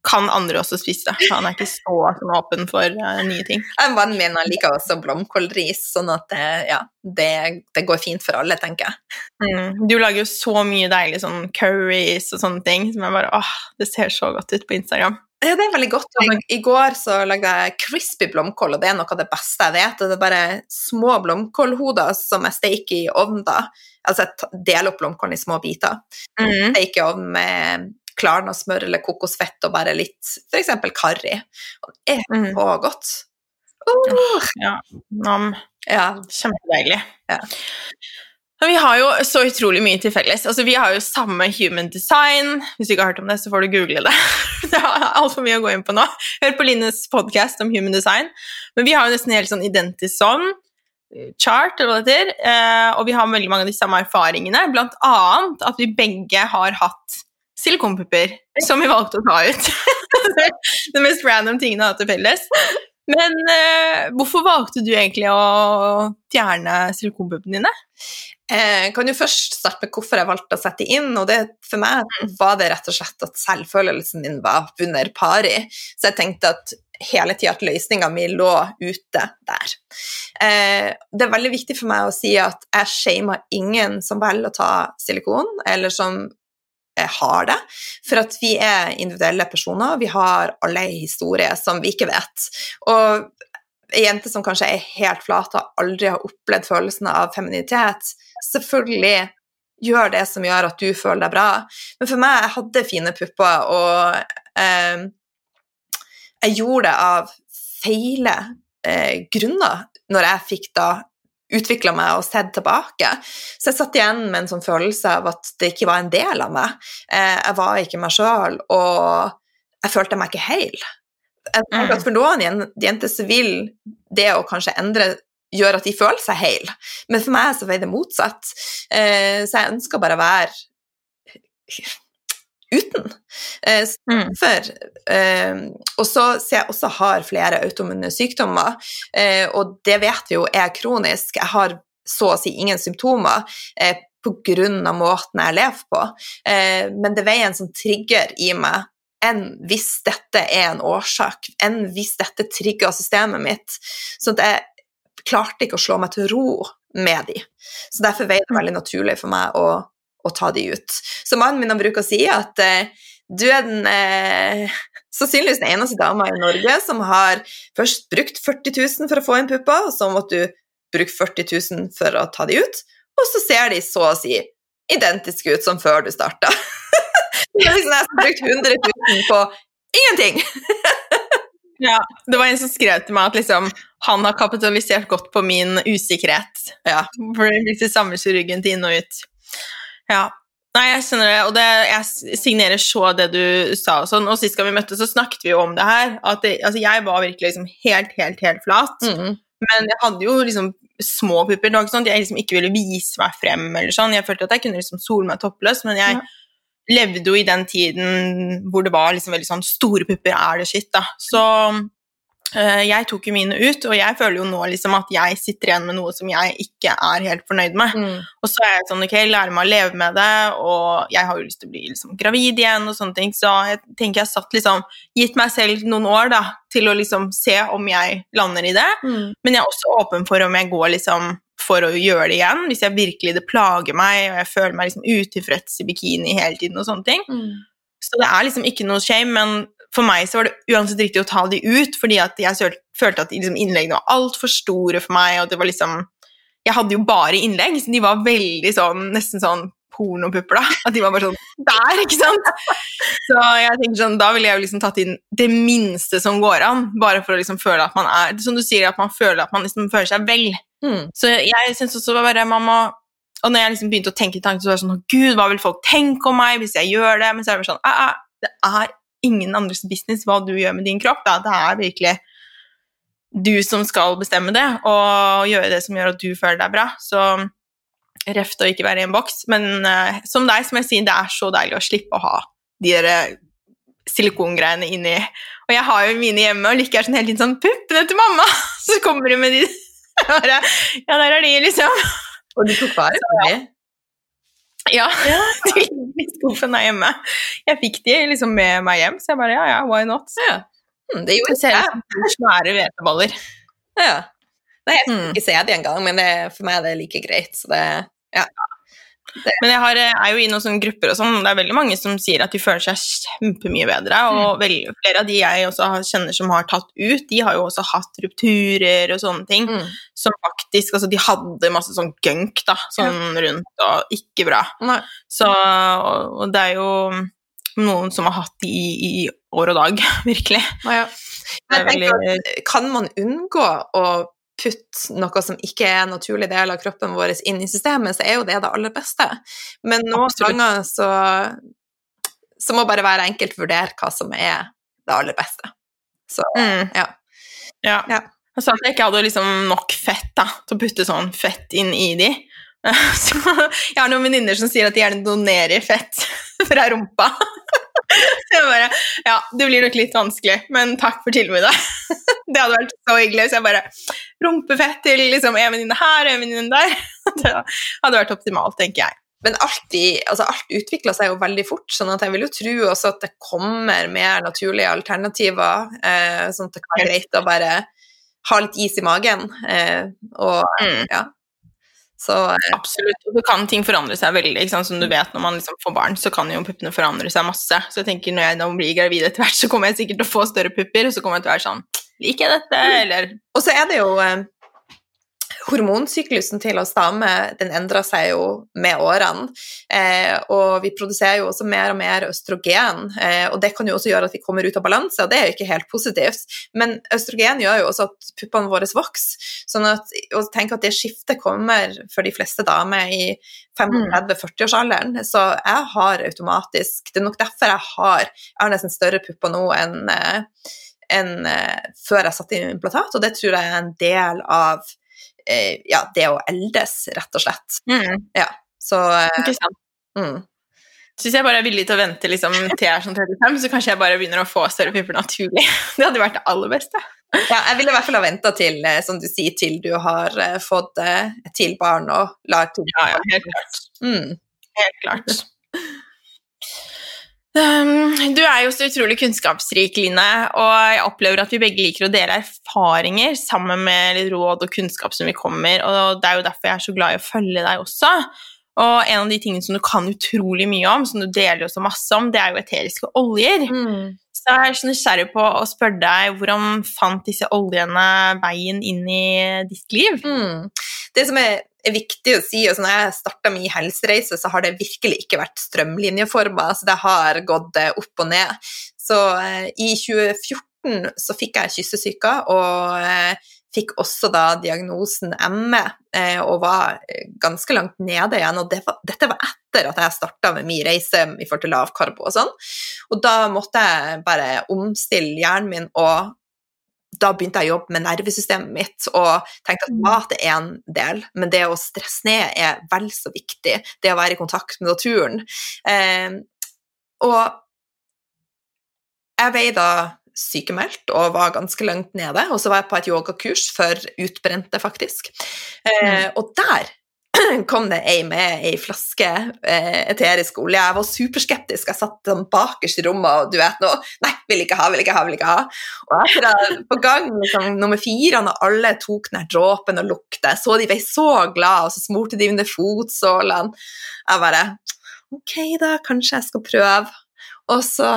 kan andre også spise det. Han er ikke så sånn åpen for uh, nye ting. En vann min liker også blomkålris, sånn at det, ja, det, det går fint for alle, tenker jeg. Mm. Du lager jo så mye deilig sånn curries og sånne ting som jeg bare åh, det ser så godt ut på Instagram. Ja, det er veldig godt. I, I går så lagde jeg crispy blomkål, og det er noe av det beste jeg vet. og Det er bare små blomkålhoder som jeg steker i ovnen da. Altså jeg deler opp blomkålen i små biter. Mm. Steker i ovnen med klarna smør eller kokosfett og bare litt f.eks. karri. Og det er Mm. så godt. Uh, Ja. Nam. ja. Kjempedeilig. Ja. Vi har jo så utrolig mye til felles. Altså, vi har jo samme human design. Hvis du ikke har hørt om det, så får du google det. *laughs* det er altfor mye å gå inn på nå. Hør på Linnes podcast om human design. Men vi har jo nesten helt sånn identisk sånn chart, eller hva det heter. Eh, og vi har veldig mange av de samme erfaringene. Blant annet at vi begge har hatt silikonpupper som vi valgte å ta ut. *laughs* det mest random tingene har til felles. Men eh, hvorfor valgte du egentlig å fjerne silikonpuppene dine? Jeg kan jo først starte med hvorfor jeg valgte å sette inn, og det, for meg var det rett og slett at selvfølelsen min var under pari, så jeg tenkte at hele tida at løsninga mi lå ute der. Eh, det er veldig viktig for meg å si at jeg shamer ingen som velger å ta silikon, eller som eh, har det, for at vi er individuelle personer, vi har alle en historie som vi ikke vet. Og ei jente som kanskje er helt flat og aldri har opplevd følelsen av feminitet, selvfølgelig gjør det som gjør at du føler deg bra. Men for meg, jeg hadde fine pupper, og eh, jeg gjorde det av feile eh, grunner når jeg fikk da utvikla meg og sett tilbake. Så jeg satt igjen med en sånn følelse av at det ikke var en del av meg. Eh, jeg var ikke meg sjøl, og jeg følte meg ikke heil. Jeg tenker at For noen jenter så vil det å kanskje endre gjøre at de føler seg heil, men for meg så var det motsatt. Eh, så jeg ønska bare å være uten. Eh, Mm. for, eh, og så ser jeg også har flere autoimmune sykdommer, eh, og det vet vi jo er kronisk. Jeg har så å si ingen symptomer eh, av måten jeg lever på, eh, men det veier en sånn trigger i meg enn hvis dette er en årsak, enn hvis dette trigger systemet mitt. Så jeg klarte ikke å slå meg til ro med de. Så derfor veier det veldig naturlig for meg å, å ta de ut. Så mannen min bruker å si at eh, du er den eh, *laughs* sannsynligvis den eneste dama i Norge som har først brukt 40 000 for å få inn pupper, og så måtte du bruke 40 000 for å ta de ut, og så ser de så å si identiske ut som før du starta. *laughs* har liksom jeg har brukt 100 000 på ingenting. *laughs* Ja, Det var en som skrev til meg at liksom, han har kapitalisert godt på min usikkerhet. Ja. For det blir samme kirurgen til inn og ut. Ja. Nei, jeg skjønner det, og det, jeg signerer så det du sa. og sånn, og Sist gang vi møttes, så snakket vi jo om det her. at det, altså, Jeg var virkelig liksom helt, helt, helt flat. Mm. Men jeg hadde jo liksom små pupper. Det var ikke sånn at jeg liksom ikke ville vise meg frem. eller sånn. Jeg følte at jeg kunne liksom sole meg toppløs, men jeg Ja. levde jo i den tiden hvor det var liksom veldig sånn store pupper er det skitt, da. Så jeg tok jo mine ut, og jeg føler jo nå liksom at jeg sitter igjen med noe som jeg ikke er helt fornøyd med. Mm. Og så er jeg sånn, ok, lære meg å leve med det, og jeg har jo lyst til å bli liksom gravid igjen og sånne ting, så jeg tenker jeg satt liksom, gitt meg selv noen år da, til å liksom se om jeg lander i det, Mm. men jeg er også åpen for om jeg går liksom for å gjøre det igjen, hvis jeg virkelig det plager meg, og jeg føler meg liksom utilfreds i bikini hele tiden og sånne ting. Mm. Så det er liksom ikke noe shame, men for meg så var det uansett riktig å ta de ut, fordi jeg følte at liksom innleggene var altfor store for meg, og det var liksom Jeg hadde jo bare innlegg, så de var veldig sånn Nesten sånn pornopupper, da. At de var bare sånn der, ikke sant? Så jeg tenker sånn, da ville jeg jo liksom tatt inn det minste som går an, bare for å liksom føle at man er Som du sier, at man føler at man liksom føler seg vel. Mm. Så jeg syns også bare mamma Og når jeg liksom begynte å tenke tanken, så var jeg sånn Gud, hva vil folk tenke om meg hvis jeg gjør det? Men så er det sånn «Ah, ah, Det er ingen andres business hva du gjør med din kropp. Da. Det er virkelig du som skal bestemme det, og gjøre det som gjør at du føler deg bra. Så reft å ikke være i en boks. Men uh, som deg, som jeg sier, det er så deilig å slippe å ha de der eh, silikongreiene inni. Og jeg har jo mine hjemme, og Lykke er sånn hele tiden sånn 'Puppene til mamma!' *laughs* Så kommer hun med de *laughs* Ja, der er de, liksom. Og du tok vare på dem? Ja, *laughs* ja. skuffen der *laughs* hjemme. Jeg fikk de liksom med meg hjem, så jeg bare ja, ja, why not? Ja. Mm, det gjorde ser jeg. ut svære hveteboller. Ja. Nei, jeg Mm. fikk ikke se det engang, men det, for meg er det like greit. Så det, ja. Men jeg har, er jo i noen sånne grupper og sånn, det er veldig mange som sier at de føler seg kjempemye bedre. Og veldig, flere av de jeg også kjenner som har tatt ut, de har jo også hatt rupturer og sånne ting. Mm. Som faktisk Altså, de hadde masse sånn gunk, da, sånn rundt, og ikke bra. Nei. Så Og og det er jo noen som har hatt de i, i år og dag, *laughs* virkelig. Ja. ja. Veldig at kan man unngå å putte noe som ikke er en naturlig del av kroppen vår inn i systemet, så er jo det det aller beste. Men noen Absolutt. ganger så, så må bare hver enkelt vurdere hva som er det aller beste. Så mm. ja. Ja. Ja. Jeg sa at jeg ikke hadde liksom nok fett da, til å putte sånn fett inn i de. *laughs* Så jeg har noen venninner som sier at de gjerne donerer fett *laughs* fra rumpa. *laughs* Jeg bare, ja, det blir nok litt vanskelig, men takk for tilbudet. *laughs* Det hadde vært så hyggelig hvis jeg bare rumpefett til liksom en venninne her og en venninne der. *laughs* Det hadde vært optimalt, tenker jeg. Men alt, i, altså alt utvikla seg jo veldig fort, sånn at jeg vil jo tro også at det kommer mer naturlige alternativer, eh, sånn at det kan være greit å bare ha litt is i magen. Eh, og Mm. ja. Så eh, Absolutt. Og så kan ting forandre seg veldig. Som du vet, når man liksom får barn, så kan jo puppene forandre seg masse. Så jeg tenker når jeg da blir gravid etter hvert, så kommer jeg sikkert til å få større pupper, og så kommer jeg til å være sånn Liker jeg dette, eller Og så er det jo eh, Hormonsyklusen til oss damer den endrer seg jo med årene, eh, og vi produserer jo også mer og mer østrogen, eh, og det kan jo også gjøre at vi kommer ut av balanse, og det er jo ikke helt positivt. Men østrogen gjør jo også at puppene våre vokser, sånn at og tenk at det skiftet kommer for de fleste damer i 35-40-årsalderen, så jeg har automatisk Det er nok derfor jeg har Jeg har nesten større pupper nå enn eh, enn eh, før jeg satte inn implantat, og det tror jeg er en del av eh, ja, det å eldes, rett og slett. mm, Så eh, Ikke sant. mm. Så hvis jeg bare er villig til å vente liksom, til jeg er sånn 35, så kanskje jeg bare begynner å få større pupper naturlig. *laughs* Det hadde vært det aller beste. ja, jeg ville i hvert fall ha venta til, eh, som du sier, til du har eh, fått til barn og lar til Ja, ja, helt klart. mm. Helt klart. Um, du er jo så utrolig kunnskapsrik, Line, og jeg opplever at vi begge liker å dele erfaringer sammen med litt råd og kunnskap som vi kommer, og det er jo derfor jeg er så glad i å følge deg også. Og en av de tingene som du kan utrolig mye om, som du deler også masse om, det er jo eteriske oljer. Mm. Så jeg er så nysgjerrig på å spørre deg hvordan fant disse oljene veien inn i ditt liv? Mm. Det som er, er viktig å si, at når jeg starta min helsereise, så har det virkelig ikke vært strømlinjeforma, så det har gått eh, opp og ned. Så eh, i 2014 så fikk jeg kyssesyke, og eh, fikk også da diagnosen ME eh, og var eh, ganske langt nede igjen. Og det var, dette var etter at jeg starta med min reise i forhold til lavkarbo og sånn. Og da måtte jeg bare omstille hjernen min, og da begynte jeg å jobbe med nervesystemet mitt og tenkte at mat er en del, men det å stresse ned er vel så viktig. Det å være i kontakt med naturen. Eh, og jeg veide da sykemeldt og var ganske langt nede. Og så var jeg på et yogakurs for utbrente, faktisk. Eh, og der *clears throat* kom det ei med ei flaske eh, eterisk olje. Jeg var superskeptisk. Jeg satt sånn bakerst i rommet og du vet noe Nei, vil ikke ha, vil ikke ha, vil ikke ha. Og etter at på gang liksom, nummer fire, når alle tok den dråpen og lukta, så de ble så glad, og så smurte de under fotsålene. Jeg bare Ok, da, kanskje jeg skal prøve. Og så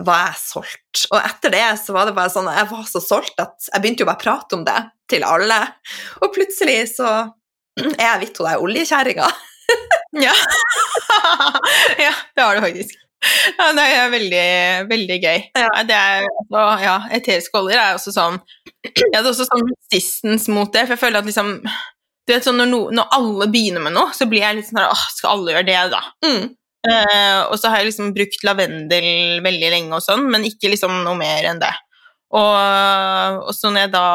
var jeg solgt. Og etter det så var det bare sånn Jeg var så solgt at jeg begynte jo bare å prate om det til alle. Og plutselig så er jeg blitt hun der oljekjerringa. *laughs* Ja. *laughs* ja, det har du faktisk. Ja, det er veldig, veldig gøy. Ja. Det er, og, ja, eteriske oljer er også sånn Jeg hadde også sånn resistance mot det, for jeg føler at liksom du vet, sånn, når, no, når alle begynner med noe, så blir jeg litt sånn åh, skal alle gjøre det, da? Mm. Uh, og så har jeg liksom brukt lavendel veldig lenge og sånn, men ikke liksom noe mer enn det. Og, og så når jeg da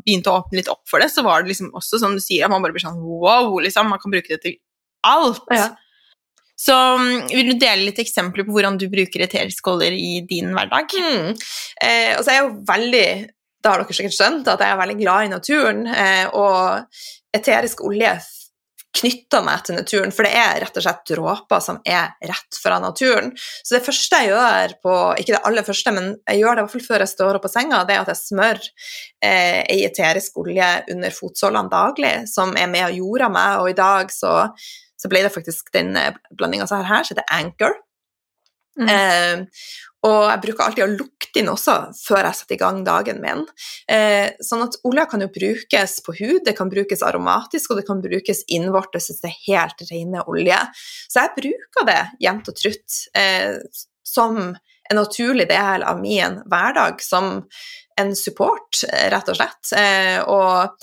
begynte å åpne litt opp for det, så var det liksom også som du sier, at man bare blir sånn wow, liksom. Man kan bruke det til alt. Ja. Så mm, vil du dele litt eksempler på hvordan du bruker eteriske oljer i din hverdag? Mm. Eh, og så er jeg jo veldig Da har dere sikkert skjønt at jeg er veldig glad i naturen, eh, og eterisk olje knytter meg til naturen, for det er rett og slett dråper som er rett fra naturen. Så det første jeg gjør på Ikke det aller første, men jeg gjør det i hvert fall før jeg står opp på senga, det er at jeg smør eh, ei eterisk olje under fotsålene daglig, som er med og jorda meg, og i dag så, så ble det faktisk den blandinga som er her, som heter Anchor. Mm. Eh, og jeg bruker alltid å lukte inn også før jeg setter i gang dagen min. Eh, sånn at olja kan jo brukes på hud, det kan brukes aromatisk, og det kan brukes innvortes hvis det er helt rene olje. Så jeg bruker det jevnt og trutt eh, som en naturlig del av min hverdag, som en support, rett og slett. Eh, og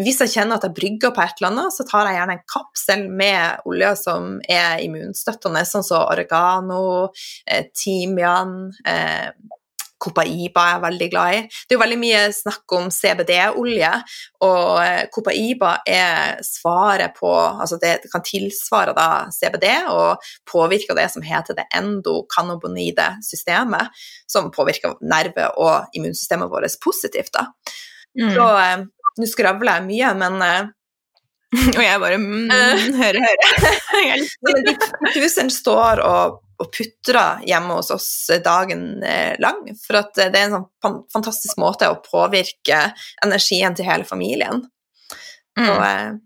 hvis jeg kjenner at jeg brygger på et eller annet, så tar jeg gjerne en kapsel med olje som er immunstøttende, sånn som oregano, eh, timian, eh, Copaiba er jeg veldig glad i. Det er jo veldig mye snakk om CBD-olje, og eh, Copaiba er svaret på Altså det kan tilsvare da CBD og påvirke det som heter det endokannabonide systemet, som påvirker nerve- og immunsystemet vårt positivt. da. Mm. Så eh, nå skravler jeg mye, men eh, *laughs* Og jeg bare mm, hører, hører. Jeg de diffuseren står og, og putrer hjemme hos oss dagen eh, lang, for eh, det er en sånn fantastisk måte å påvirke energien til hele familien. Mm. Og,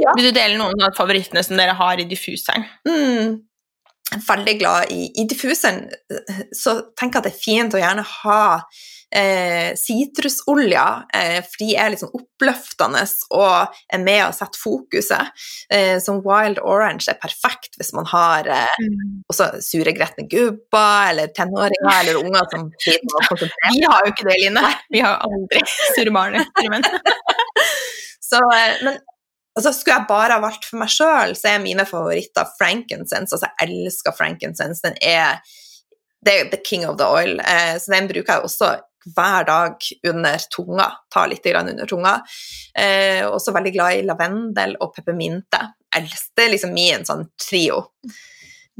ja. Vil du dele noen av favorittene som dere har i diffuseren? mm, veldig glad i, i diffuseren, eh, så jeg at det er fint å gjerne ha eh, eh, for de er liksom oppløftende og er med å sette fokuset. Eh, som Wild Orange er perfekt hvis man har eh, også sure, gretne gubber eller tenåringer eller unger som *laughs* sliter med å konsentrere Vi har jo ikke det, Line. Vi har aldri sure barn. *laughs* Så, eh, men altså, skulle jeg bare ha valgt for meg sjøl, så er mine favoritter frankincense. Altså, jeg elsker frankincense. Den er det er the king of the oil, eh, så den bruker jeg også hver dag under tunga. Ta litt grann under tunga. Eh, også veldig glad i lavendel og peppermynte. Det er liksom min sånn trio.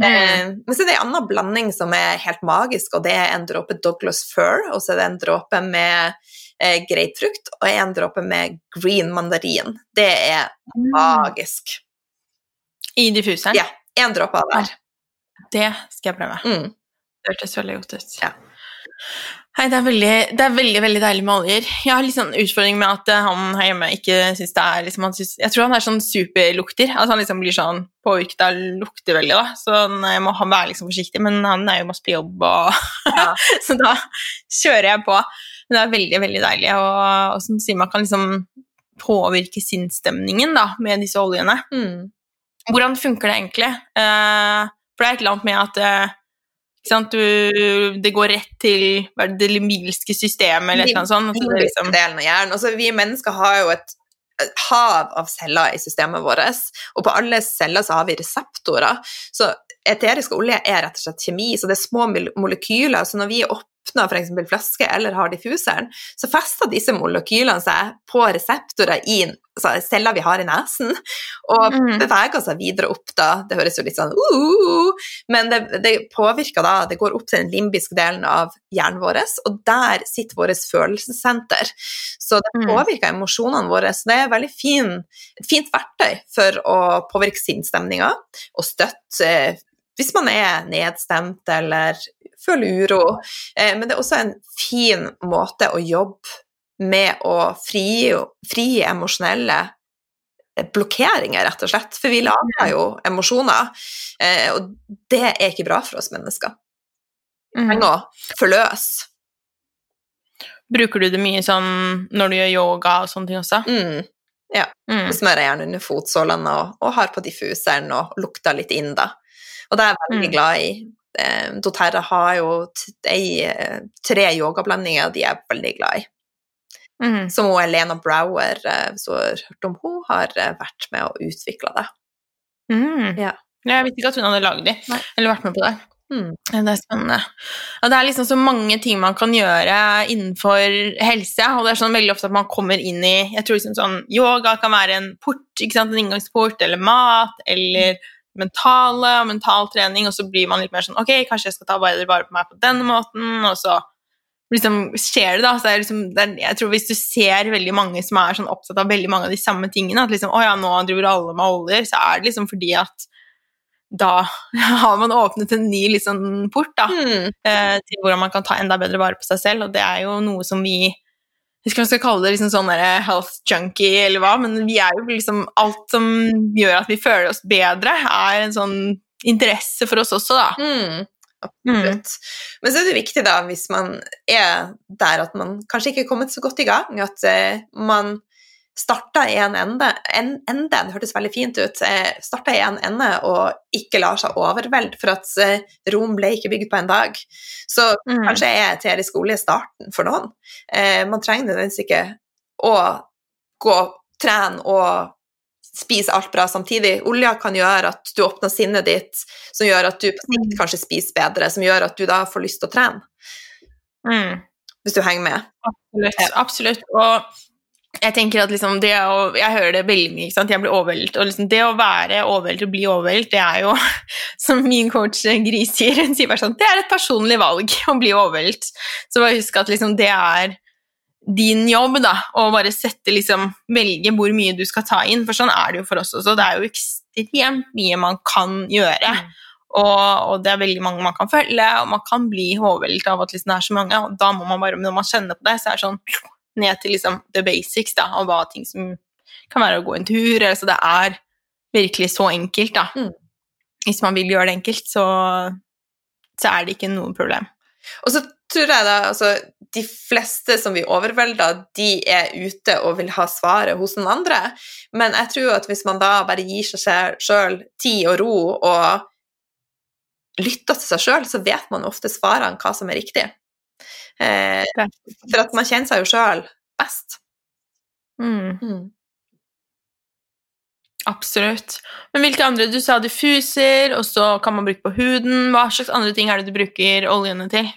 Eh, men så er det en annen blanding som er helt magisk, og det er en dråpe Douglas fir, og så er det en dråpe med eh, grapefrukt og en dråpe med green mandarin. Det er magisk. I diffuseren? Ja, en dråpe av hver. Det skal jeg prøve. Mm. Det hørtes veldig godt ut. Ja. Nei, det er, veldig, det er veldig veldig deilig med oljer. Jeg har litt sånn utfordring med at eh, han her hjemme ikke syns det er liksom, synes, Jeg tror han er sånn superlukter. At han liksom blir sånn påvirket av lukter veldig, da. Så jeg må være liksom forsiktig, men han er jo masse på jobb, og ja. *laughs* Så da kjører jeg på. Men det er veldig, veldig deilig. Og, og som sier, man kan liksom påvirke sinnsstemningen da, med disse oljene. Mm. Hvordan funker det egentlig? Uh, for det er et eller annet med at uh, du, det går rett til det limbilske systemet eller noe sånt. Altså, liksom. delen av hjernen. Altså, vi mennesker har jo et, hav av celler i systemet vårt, og på alle celler så har vi reseptorer. Så eterisk olje er rett og slett kjemi, så det er små molekyler. Så når vi er åpner f.eks. flaske eller har diffuseren, så fester disse molekylene seg på reseptorer i altså, celler vi har i nesen, og mm. beveger seg videre opp da. Det høres jo litt sånn uh, uh, uh, Men det, det, påvirker da Det går opp til den limbiske delen av hjernen vår, og der sitter vårt følelsessenter. Så det mm. påvirker emosjonene våre. Så det er veldig fin, et fint verktøy for å påvirke sinnsstemninga og støtte hvis man er nedstemt eller føler uro. Eh, men det er også en fin måte å jobbe med å frie, fri emosjonelle blokkeringer, rett og slett. For vi lager jo emosjoner, eh, og det er ikke bra for oss mennesker. Vi mm. trenger å forløse. Bruker du det mye sånn når du gjør yoga og sånne ting også? Mm. Ja. Mm. Smører gjerne under fotsålene og, og, har på diffuseren og lukter litt inn, da. Og det er jeg veldig mm. glad i. Eh, doTERRA har jo eh, tre yogablandinger de er veldig glad i. Mm. Som hun Elena Brower, eh, hvis du har hørt om hun har vært med og utvikla det. Mm. Ja. Jeg visste ikke at hun hadde lagd de, Nei. eller vært med på det. Mm. Det er spennende. Ja, det er liksom så mange ting man kan gjøre innenfor helse, og det er sånn veldig ofte at man kommer inn i Jeg tror liksom sånn Yoga kan være en port, en inngangsport, eller mat, eller mentale og mental trening, og så blir man litt mer sånn Ok, kanskje jeg skal ta bedre vare på meg på denne måten, og så liksom skjer det, da. Så liksom, det er, jeg tror hvis du ser veldig mange som er sånn opptatt av veldig mange av de samme tingene, at liksom Å ja, nå driver alle med oljer, så er det liksom fordi at da *laughs* har man åpnet en ny liksom, port da, mm. eh, til hvordan man kan ta enda bedre vare på seg selv, og det er jo noe som vi jeg vet ikke om jeg skal kalle det liksom sånn health junkie eller hva, men vi er jo liksom Alt som gjør at vi føler oss bedre, er en sånn interesse for oss også, da. Mm, absolutt. Mm. Men så er det viktig, da, hvis man er der at man kanskje ikke er kommet så godt i gang, at uh, man starta i en ende, en ende, det hørtes veldig fint ut, eh, starta i en ende og ikke lar seg overvelde, for at eh, Rom ble ikke bygd på en dag. Så mm. kanskje er teorisk olje starten for noen. Eh, man trenger nødvendigvis ikke å gå, trene og spise alt bra samtidig. Olja kan gjøre at du åpner sinnet ditt, som gjør at du på sikt mm. kanskje spiser bedre, som gjør at du da får lyst til å trene. Mm. Hvis du henger med. Absolutt. absolutt. Og jeg tenker at liksom det å, jeg hører det veldig mye, ikke sant? jeg blir overveldet. Og liksom det å være overveldet og bli overveldet, det er jo, *laughs* som min coach Gris sier, hun sier bare sånn Det er et personlig valg *laughs* å bli overveldet. Så bare husk at liksom det er din jobb, da, å bare sette liksom Velge hvor mye du skal ta inn, for sånn er det jo for oss også. Det er jo ekstremt mye man kan gjøre. Mm. Og, og, det er veldig mange man kan følge, og man kan bli overveldet av at liksom det er så mange. og da må man bare, Når man kjenner på det, så er det sånn ned til liksom the basics da, og hva ting som kan være å gå en tur. Så det er virkelig så enkelt, da. Mm. Hvis man vil gjøre det enkelt, så, så er det ikke noe problem. Og så tror jeg da altså de fleste som blir overvelda, de er ute og vil ha svaret hos noen andre. Men jeg tror at hvis man da bare gir seg sjøl tid og ro og lytter til seg sjøl, så vet man ofte svarene hva som er riktig. Eh, for at man kjenner seg jo sjøl best. Mm. Mm. Absolutt. Men hvilke andre Du sa diffuser, og så kan man bruke på huden. Hva slags andre ting er det du bruker oljene til?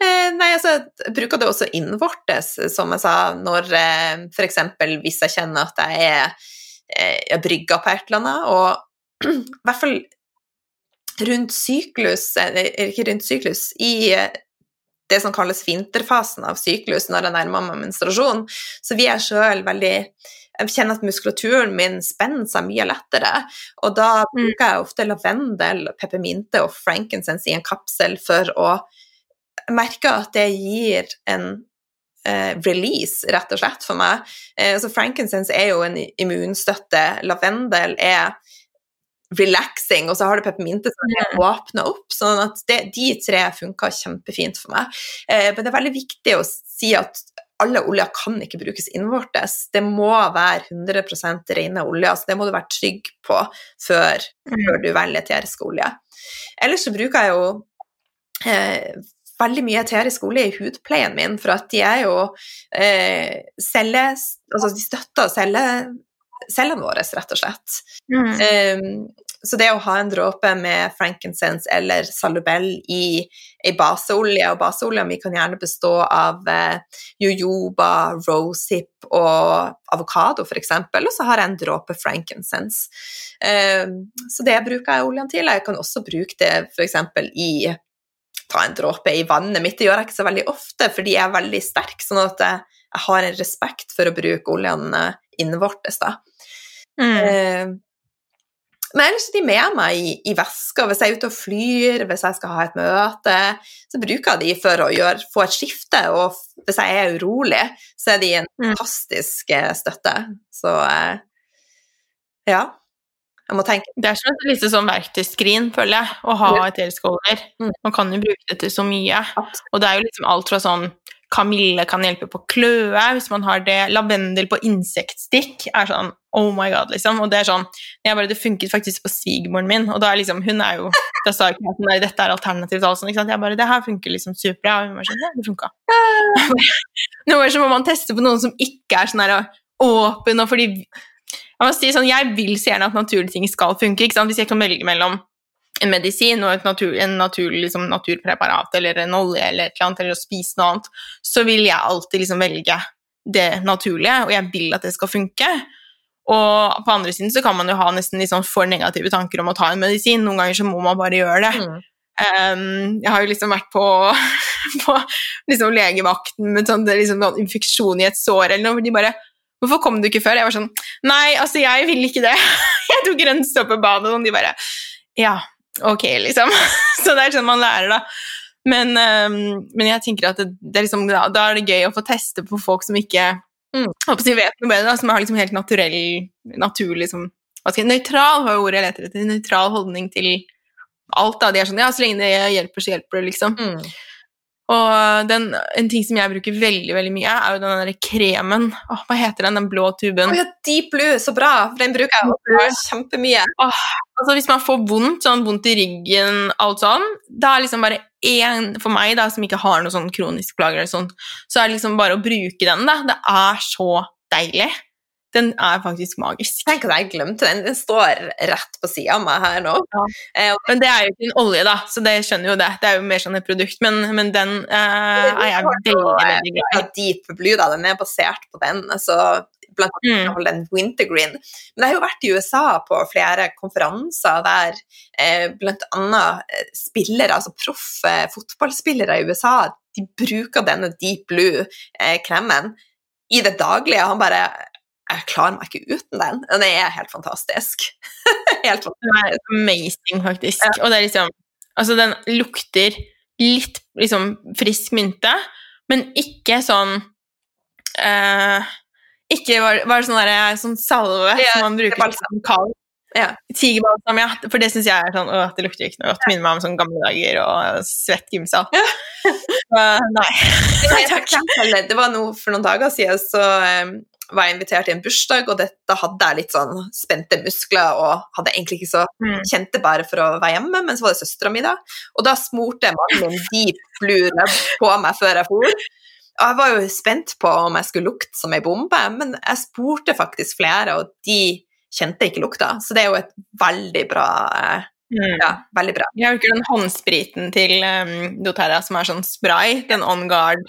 Eh, nei, altså, jeg bruker det også innvortes, som jeg sa, når eh, f.eks. hvis jeg kjenner at jeg er eh, jeg brygga på et eller annet, og *clears throat* i hvert fall rundt syklus, eller ikke rundt syklus, i det som kalles vinterfasen av syklus når jeg nærmer meg menstruasjon. Så vi er sjøl veldig Jeg kjenner at muskulaturen min spenner seg mye lettere. Og da mm. bruker jeg ofte lavendel, peppermynte og frankincense i en kapsel for å merke at det gir en eh, release, rett og slett, for meg. Eh, så frankincense er jo en immunstøtte. Lavendel er relaxing, og så har du peppermynte som Mm. åpner opp. sånn at det, de tre funka kjempefint for meg. Eh, men det er veldig viktig å si at alle oljer kan ikke brukes innvortes. Det må være 100% rene oljer, så det må du være trygg på før, før du velger eterisk olje. Ellers så bruker jeg jo eh, veldig mye eterisk olje i hudpleien min, for at de er jo eh, celle... Altså, de støtter celle, cellene våre, rett og slett. Mm. Um, så det å ha en dråpe med frankincense eller salubell i ei baseolje, og baseolja mi kan gjerne bestå av eh, jojoba, rosehip og avokado f.eks., og så har jeg en dråpe frankincense. Um, så det bruker jeg oljen til. Jeg kan også bruke det f.eks. i ta en dråpe i vannet mitt. Det gjør jeg ikke så veldig ofte, fordi jeg er veldig sterk, sånn at jeg, jeg har en respekt for å bruke oljen eh, innvortes, da. Mm. Eh, men ellers er de med meg i, i veska. Hvis jeg er ute og flyr, hvis jeg skal ha et møte, så bruker jeg de for å gjøre, få et skifte. Og hvis jeg er urolig, så er de en Mm. fantastisk eh, støtte. Så eh, ja. Jeg må tenke. Det er som et lite sånn verktøyskrin, føler jeg, å ha et eteriske oljer. Mm. Man kan jo bruke det til så mye. Og det er jo liksom alt fra sånn Kamille kan hjelpe på kløe, hvis man har det. Lavendel på insektstikk er sånn oh my god, liksom. Og det er sånn jeg bare, Det funket faktisk på svigermoren min, og da er liksom Hun er jo Da sa ikke jeg sånn «Nei, dette er alternativt, altså. Ikke sant? Jeg bare Det her funker liksom superbra. Og hun var sånn Ja, det funka. Noen ganger så må man teste på noen som ikke er sånn der åpen, og fordi jeg må si sånn, jeg vil så gjerne at naturlige ting skal funke. ikke sant? Hvis jeg kan velge mellom en medisin og et natur, en natur, liksom, naturpreparat eller en olje eller et eller annet, eller å spise noe annet, så vil jeg alltid liksom velge det naturlige, og jeg vil at det skal funke. Og på andre siden så kan man jo ha nesten litt sånn for negative tanker om å ta en medisin. Noen ganger så må man bare gjøre det. Mm. Um, jeg har jo liksom vært på, *laughs* på liksom legevakten med sånn, liksom, noen infeksjon i et sår eller noe, hvor de bare 'Hvorfor kom du ikke før?' Jeg var sånn 'Nei, altså, jeg ville ikke det. *laughs* jeg tok grønnstoppebadet', og de bare 'Ja, ok', liksom. *laughs* Så det er sånn man lærer, da. Men, um, men jeg tenker at det, det er liksom, da, da er det gøy å få teste på folk som ikke Mm. håper vet noe bedre, da, som har liksom helt naturell, naturlig liksom, hva Nøytral var ordet jeg leter etter. Nøytral holdning til alt. da, De er sånn Ja, så lenge det hjelper, så hjelper det, liksom. Mm. Og den, en ting som jeg bruker veldig veldig mye, er jo den der kremen. Åh, hva heter den? Den blå tuben. Å ja, Deep Blue, så bra! For den bruker jeg også kjempemye. Altså Hvis man får vondt, sånn vondt i ryggen, alt sånn, da er liksom bare én For meg, da, som ikke har noe sånn kronisk plager, eller sånn, så er det liksom bare å bruke den. da. Det er så deilig. Den er faktisk magisk. Tenk at jeg glemte den. Den står rett på sida av meg her nå. Ja. Eh, Men det er jo ikke en olje, da, så det skjønner jo det. Det er jo mer sånn et produkt, men, men den eh, er jeg veldig, veldig glad i. ja, Deep Blue, da, den er basert på den. Så blant Mm. annet den Wintergreen. Men jeg har jo vært i USA på flere konferanser der eh, annet eh, spillere, altså proffe fotballspillere i USA, de bruker denne Deep Blue-kremen i det daglige. Han bare Jeg klarer meg ikke uten den. Den er helt fantastisk. *laughs* helt fantastisk. Den er amazing, faktisk. Og det er liksom Altså, den lukter litt liksom frisk mynte, men ikke sånn eh, Ikke var, var sånn, derre sånn salve Ja, som man bruker balsam. som kald. Ja. Tigerbalsam, ja. For det syns jeg er sånn Å, det lukter ikke noe godt. Minner meg om sånne gamle dager og svett gymsal. *laughs* Så, nei. Nei, *laughs* takk. det var noe for noen dager siden, så um, var jeg invitert til en bursdag, og det, da hadde jeg litt sånn spente muskler og hadde egentlig ikke så Mm. kjente bare for å være hjemme, men så var det søstera mi, da. Og da smurte mannen min deep blue på meg før jeg for. Og jeg var jo spent på om jeg skulle lukte som ei bombe, men jeg spurte faktisk flere, og de kjente ikke lukta. Så det er jo et veldig bra eh, Mm. Ja, veldig bra. Jeg bruker den håndspriten til um, doTERRA som er sånn spray, den On Guard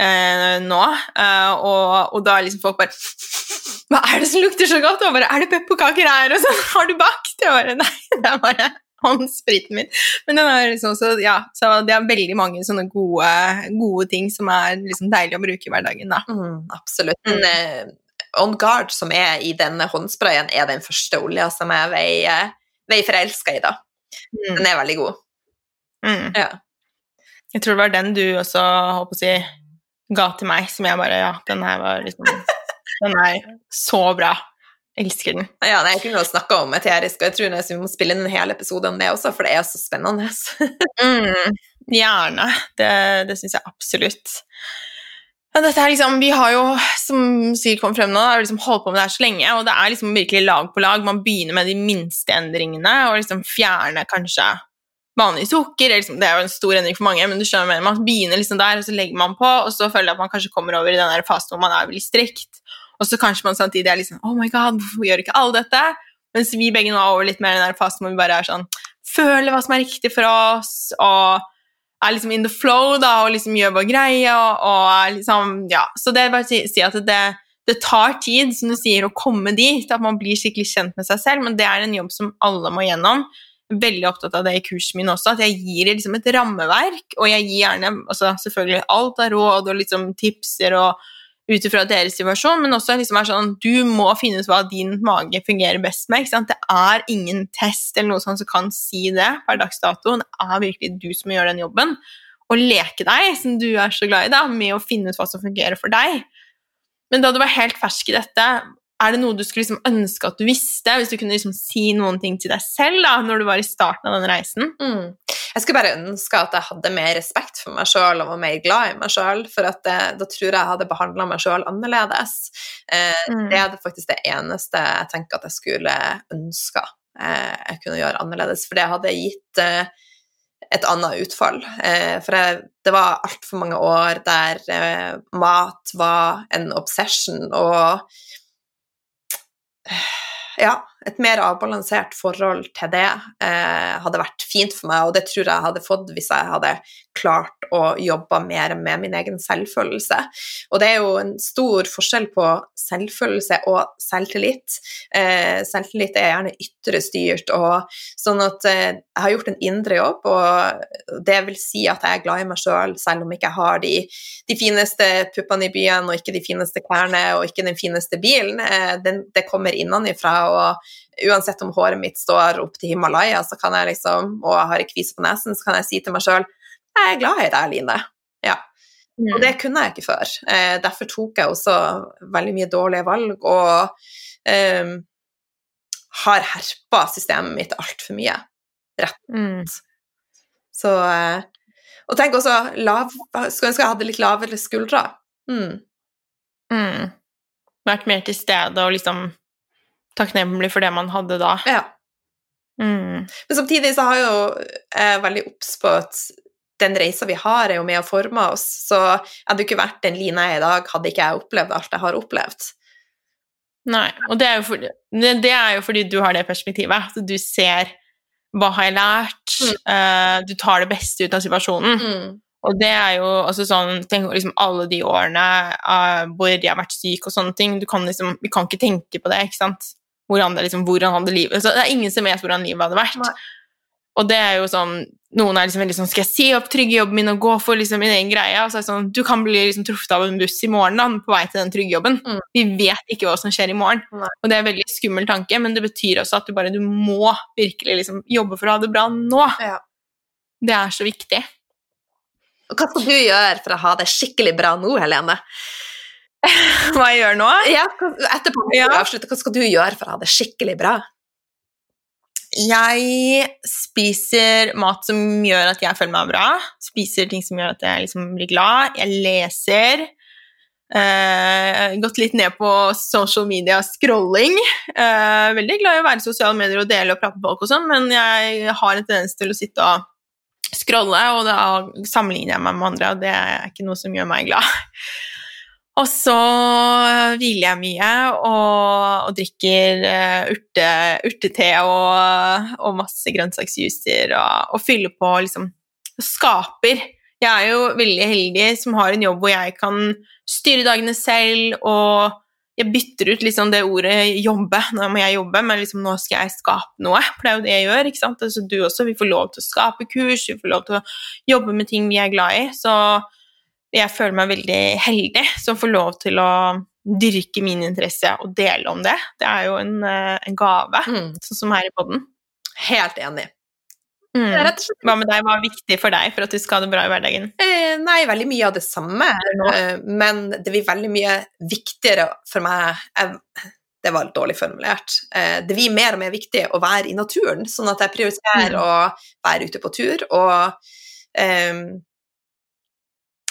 eh, nå, eh, og, og da liksom folk bare *laughs* Hva er det som lukter så godt? Og bare, er det pepperkaker her? Og sånn, *laughs* har du bakt? Jeg bare, Nei, *laughs* det er bare håndspriten min. Men den er liksom så, ja, så det er veldig mange sånne gode, gode ting som er liksom deilig å bruke i hverdagen, da. Mm, absolutt. Men eh, On Guard, som er i denne håndsprayen, er den første olja som jeg veier, veier forelska i, da. Mm. Den er veldig god. Mm. Ja. Jeg tror det var den du også holdt på å si, ga til meg, som jeg bare Ja, den her var liksom Den er så bra. Elsker den. Ja, nei, Jeg kunne jo snakka om eterisk, og jeg tror vi må spille inn en hel episode om det også, for det er så spennende. *laughs* mm, gjerne. Det, det syns jeg absolutt. Men dette er liksom, Vi har jo, som sikkert kom frem nå, har liksom holdt på med det her så lenge, og det er liksom virkelig lag på lag. Man begynner med de minste endringene og liksom fjerner kanskje vanlig sukker. Liksom, det er jo en stor endring for mange, men du skjønner man begynner liksom der, og så legger man på, og så føler jeg at man kanskje kommer over i den fasen hvor man er veldig strikt. Og så kanskje man samtidig er liksom Oh my god, hvorfor gjør ikke alle dette? Mens vi begge nå er over litt mer i den fasen hvor vi bare er sånn Føler hva som er riktig for oss, og er liksom in the flow da, og liksom gjør vår greie. Og, og liksom, ja. Så det er bare å si, si at det, det, tar tid, som du sier, å komme dit, at man blir skikkelig kjent med seg selv, men det er en jobb som alle må gjennom. Veldig opptatt av det i kursen min også, at jeg gir liksom et rammeverk, og jeg gir gjerne altså, selvfølgelig alt av råd og liksom tipser og ut ifra deres situasjon, men også liksom er sånn du må finne ut hva din mage fungerer best med. Det er ingen test eller noe sånt som kan si det per dags dato. Det er virkelig du som må gjøre den jobben. Og leke deg, som du er så glad i, da, med å finne ut hva som fungerer for deg. Men da du var helt fersk i dette, er det noe du skulle liksom ønske at du visste? Hvis du kunne liksom si noen ting til deg selv da, når du var i starten av den reisen? Mm. Jeg skulle bare ønske at jeg hadde mer respekt for meg sjøl og var mer glad i meg sjøl, for det, eh, da tror jeg jeg hadde behandla meg sjøl annerledes. Eh, mm. Det er faktisk det eneste jeg tenker at jeg skulle ønske eh, jeg kunne gjøre annerledes, for det hadde gitt eh, et annet utfall. Eh, for jeg, det var altfor mange år der eh, mat var en obsession, og ja, et mer avbalansert forhold til det eh, hadde vært fint for meg, og det tror jeg hadde fått hvis jeg hadde klart å jobbe mer med min egen selvfølelse. Og det er jo en stor forskjell på selvfølelse og selvtillit. Eh, selvtillit er gjerne ytre styrt, og sånn at eh, jeg har gjort en indre jobb, og det vil si at jeg er glad i meg sjøl, selv, selv om ikke jeg har de, de, fineste puppene i byen, og ikke de fineste klærne, og ikke den fineste bilen. Eh, det, det kommer innenfra. og uansett om håret mitt står opp til Himalaya, så kan jeg liksom, og jeg har ei kvise på nesen, så kan jeg si til meg sjøl jeg er glad i deg, Line. Ja. Mm. Og det kunne jeg ikke før. Eh, derfor tok jeg også veldig mye dårlige valg og eh, har herpa systemet mitt altfor mye. Rett. Mm. Så eh, Og tenk også lav, Skulle ønske jeg hadde litt lavere skuldre. Mm. Mm. Vært mer til stede og liksom takknemlig for det man hadde da. Ja. Mm. Men samtidig så har jeg jo jeg veldig obs på at den reisa vi har, er jo med å forme oss. Så jeg hadde jo ikke vært den Line jeg er i dag, hadde ikke jeg opplevd alt jeg har opplevd. Nei, og det er jo fordi, det er jo fordi du har det perspektivet. At du ser hva har jeg lært, mm. uh, du tar det beste ut av situasjonen. Mm. Og det er jo altså sånn Tenk liksom alle de årene uh, hvor jeg har vært syk og sånne ting. Du kan liksom, vi kan ikke tenke på det, ikke sant? Hvordan, det, liksom, hvordan hadde livet Så Det er ingen som vet hvordan livet hadde vært. Nei. Og det er jo sånn Noen er liksom veldig sånn Skal jeg si opp trygge jobben min og gå for liksom min egen greie? Og så er det sånn Du kan bli liksom truffet av en buss i morgen da, på vei til den trygge jobben. Mm. Vi vet ikke hva som skjer i morgen. Nei. Og det er en veldig skummel tanke, men det betyr også at du bare Du må virkelig liksom jobbe for å ha det bra nå. Ja. Det er så viktig. Og hva skal du gjøre for å ha det skikkelig bra nå, Helene? *laughs* Hva jeg gjør nå? Ja, etterpå ja. avslutte, hva skal du gjøre for å ha det skikkelig bra? Jeg spiser mat som gjør at jeg føler meg bra. Spiser ting som gjør at jeg liksom blir glad. Jeg leser. Uh, gått litt ned på social media-scrolling. Uh, veldig glad i å være i sosiale medier og dele og prate med folk og sånn, men jeg har en tendens til å sitte og scrolle, og da sammenligner jeg meg med andre, og det er ikke noe som gjør meg glad. Og så hviler jeg mye og, og drikker uh, urte, urtete og, og, masse grønnsaksjuicer og, og, fyller på liksom Skaper. Jeg er jo veldig heldig som har en jobb hvor jeg kan styre dagene selv og jeg bytter ut liksom det ordet 'jobbe'. Nå må jeg jobbe, men liksom nå skal jeg skape noe. For det er jo det jeg gjør. ikke sant? Altså, du også. Vi får lov til å skape kurs, vi får lov til å jobbe med ting vi er glad i. Så jeg føler meg veldig heldig som får lov til å dyrke min interesse og dele om det. Det er jo en, eh, en gave, mm. sånn som her i poden. Helt enig. Mm. Hva med deg? Hva er viktig for deg for at du skal ha det bra i hverdagen? Eh, nei, veldig mye av det samme, eh, men det blir veldig mye viktigere for meg jeg, Det var litt dårlig formulert. Eh, det blir mer og mer viktig å være i naturen, sånn at jeg prioriterer Mm. å være ute på tur, og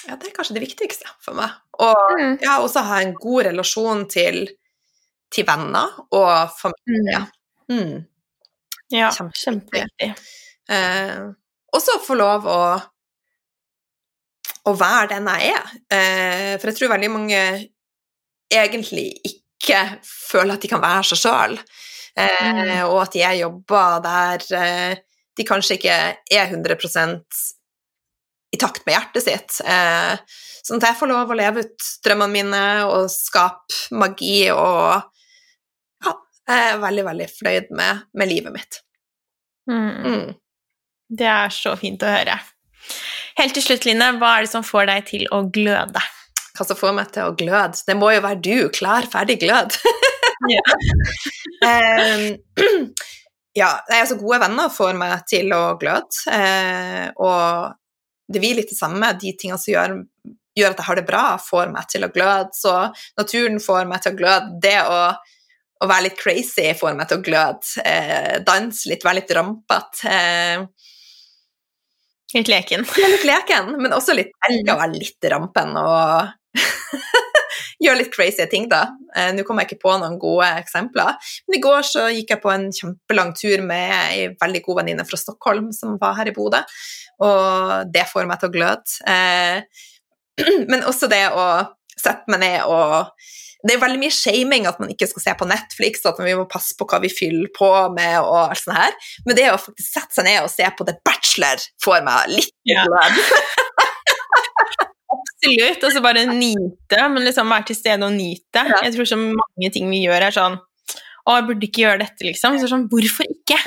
Ja, det er kanskje det viktigste for meg. Og Mm. ja, også ha en god relasjon til, til venner og familie. Mm. Ja, Kjempeviktig. Eh, og så få lov å, å være den jeg er. Eh, for jeg tror veldig mange egentlig ikke føler at de kan være seg sjøl, eh, og at de er jobber der eh, de kanskje ikke er 100 i takt med hjertet sitt. Eh, sånn at jeg får lov å leve ut drømmene mine og skape magi og ja, jeg er veldig, veldig fornøyd med, med livet mitt. Mm. Mm. Det er så fint å høre. Helt til slutt, Line, hva er det som får deg til å gløde? hva som får meg til å gløde. Det må jo være du, klar, ferdig, glød. um, *laughs* ja, *laughs* *clears throat* altså gode venner får meg til å gløde, eh, og det blir litt det samme. De tingene som gjør, gjør at jeg har det bra, får meg til å gløde. Så naturen får meg til å gløde. Det å, å være litt crazy får meg til å gløde. Eh, danse litt, være litt rampete. Eh, Litt leken. er litt leken, men også litt elg å være litt rampen og *laughs* gjøre litt crazy ting, da. Eh, Nå kommer jeg ikke på noen gode eksempler, men i går så gikk jeg på en kjempelang tur med ei veldig god venninne fra Stockholm som var her i Bodø, og det får meg til å gløde. Eh, *clears throat* Men også det å sette meg ned og det er veldig mye shaming at man ikke skal se på Netflix, at vi må passe på hva vi fyller på med og alt sånt her. Men det å faktisk sette seg ned og se på The Bachelor får meg litt glad. glad. *laughs* Absolutt. Og så bare nyte, men liksom være til stede og nyte. Jeg tror så mange ting vi gjør, er sånn Å, jeg burde ikke gjøre dette, liksom. Så sånn, hvorfor ikke?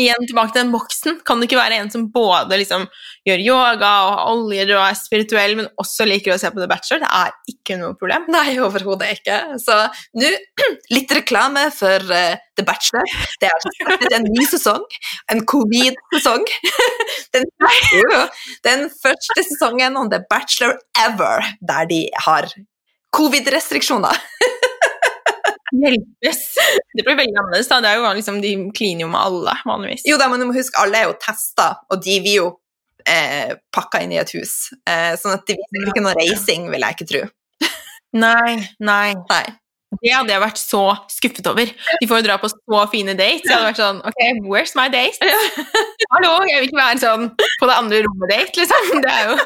Igjen tilbake til den boksen. Kan du ikke være en som både liksom gjør yoga og har oljer og er spirituell, men også liker å se på The Bachelor? Det er ikke noe problem. Nei, overhodet ikke. Så nå *clears throat* litt reklame for uh, The Bachelor. Det er startet en ny sesong, en covid-sesong. *laughs* Den, den første sesongen om The Bachelor ever, der de har covid-restriksjoner. *laughs* Hjelpes. *laughs* Det blir veldig annerledes. da. Det er jo liksom, De kliner jo med alle, vanligvis. Jo da, men du må huske, alle er jo testa, og de blir jo eh, pakka inn i et hus. Eh, sånn at det viser ikke noe reising, vil jeg ikke tro. Nei, nei. Nei. Det hadde jeg vært så skuffet over. De får jo dra på så fine dates. Jeg hadde vært sånn Ok, where's my date? Hallo, jeg vil ikke være sånn på det andre rommet-date, liksom. Det er jo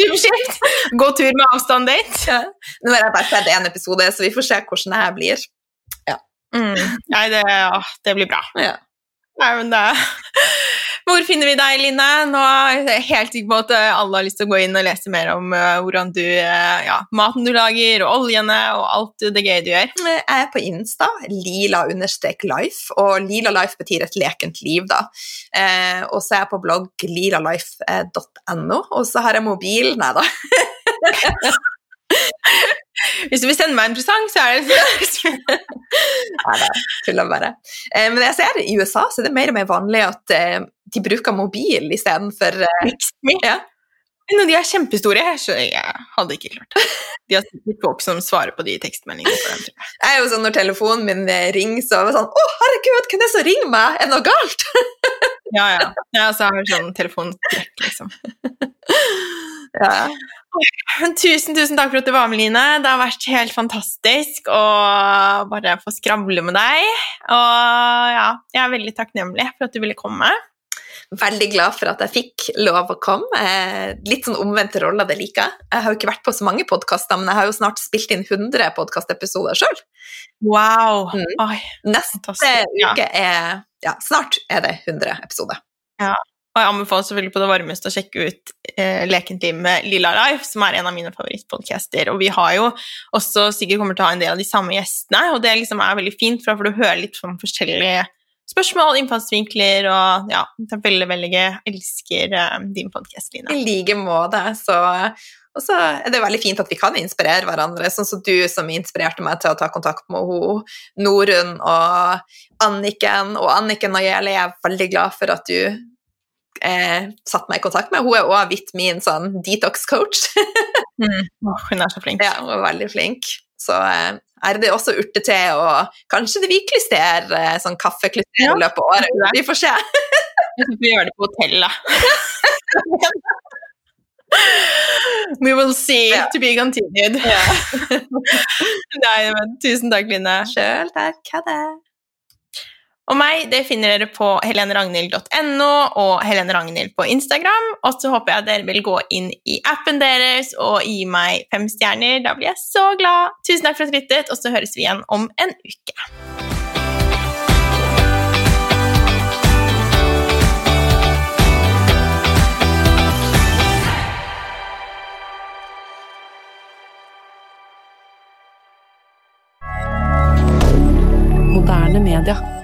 superskilt. Gå tur med avstand-date. Nå har jeg bare sett én episode, så vi får se hvordan det her blir. Mm. Nei, det, det blir bra. Ja. Nei, men det *laughs* Hvor finner vi deg, Line? Nå er jeg helt sikker på at eh, alle har lyst til å gå inn og lese mer om eh, hvordan du eh, Ja, maten du lager, og oljene, og alt det gøye du gjør. Jeg er på Insta, lila-life, og lila life betyr et lekent liv, da. Eh, og så er jeg på blogg lilalife.no, og så har jeg mobil Nei da. *laughs* *laughs* Hvis du vil sende meg en presang, så er det *laughs* Nei da, tuller bare. Eh, men jeg ser i USA så er det mer og mer vanlig at eh, de bruker mobil istedenfor eh, ja. Når de er kjempestore, så jeg hadde ikke klart det. De har sikkert folk som svarer på de tekstmeldingene. Jeg. Jeg er jo sånn når telefonen min ringer, så er det sånn Å, herregud, hvem er det som ringer meg? Er det noe galt? Ja, ja. Jeg også har sånn telefonskrekk, liksom. Ja. *laughs* Tusen, tusen takk for at du var med, Line. Det har vært helt fantastisk å bare få skravle med deg. Og ja, jeg er veldig takknemlig for at du ville komme. Veldig glad for at jeg fikk lov å komme. Eh, litt sånn omvendte roller, det liker jeg. Jeg har jo ikke vært på så mange podkaster, men jeg har jo snart spilt inn 100 podkastepisoder sjøl. Wow. Mm. Oi, Neste fantastisk. Uke er Ja, snart er det 100 episoder. Og jeg anbefaler selvfølgelig på det varmeste å sjekke ut eh, Lekent med Lilla Life, som er en av mine favorittpodcaster. Og vi har jo også sikkert kommer til å ha en del av de samme gjestene, og det liksom er veldig fint, for da får du høre litt om forskjellige spørsmål, innfallsvinkler, og ja, det er veldig, veldig gøy. Elsker eh, din podkast, Line. I like måte. Så og så er det veldig fint at vi kan inspirere hverandre, sånn som du som inspirerte meg til å ta kontakt med hun, Norunn og Anniken. Og Anniken og Jelle, jeg er veldig glad for at du eh, satt meg i kontakt med. Hun er også blitt min sånn detox-coach. *laughs* Mm. oh, hun er så flink. ja, hun er veldig flink. Så eh, er det også urtete og kanskje det blir klyster, eh, sånn kaffeklyster Ja, i løpet av året. Vi får se. Jeg *laughs* tror vi gjør det på hotellet. *laughs* We will see. Ja. To be continued. Nei, men tusen takk, Line. Sjøl takk. Ha det. Og meg det finner dere på heleneragnhild.no og Helene Ragnhild på Instagram. Og så håper jeg dere vil gå inn i appen deres og gi meg fem stjerner. Da blir jeg så glad. Tusen takk for at du lyttet, og så høres vi igjen om en uke. Moderne media.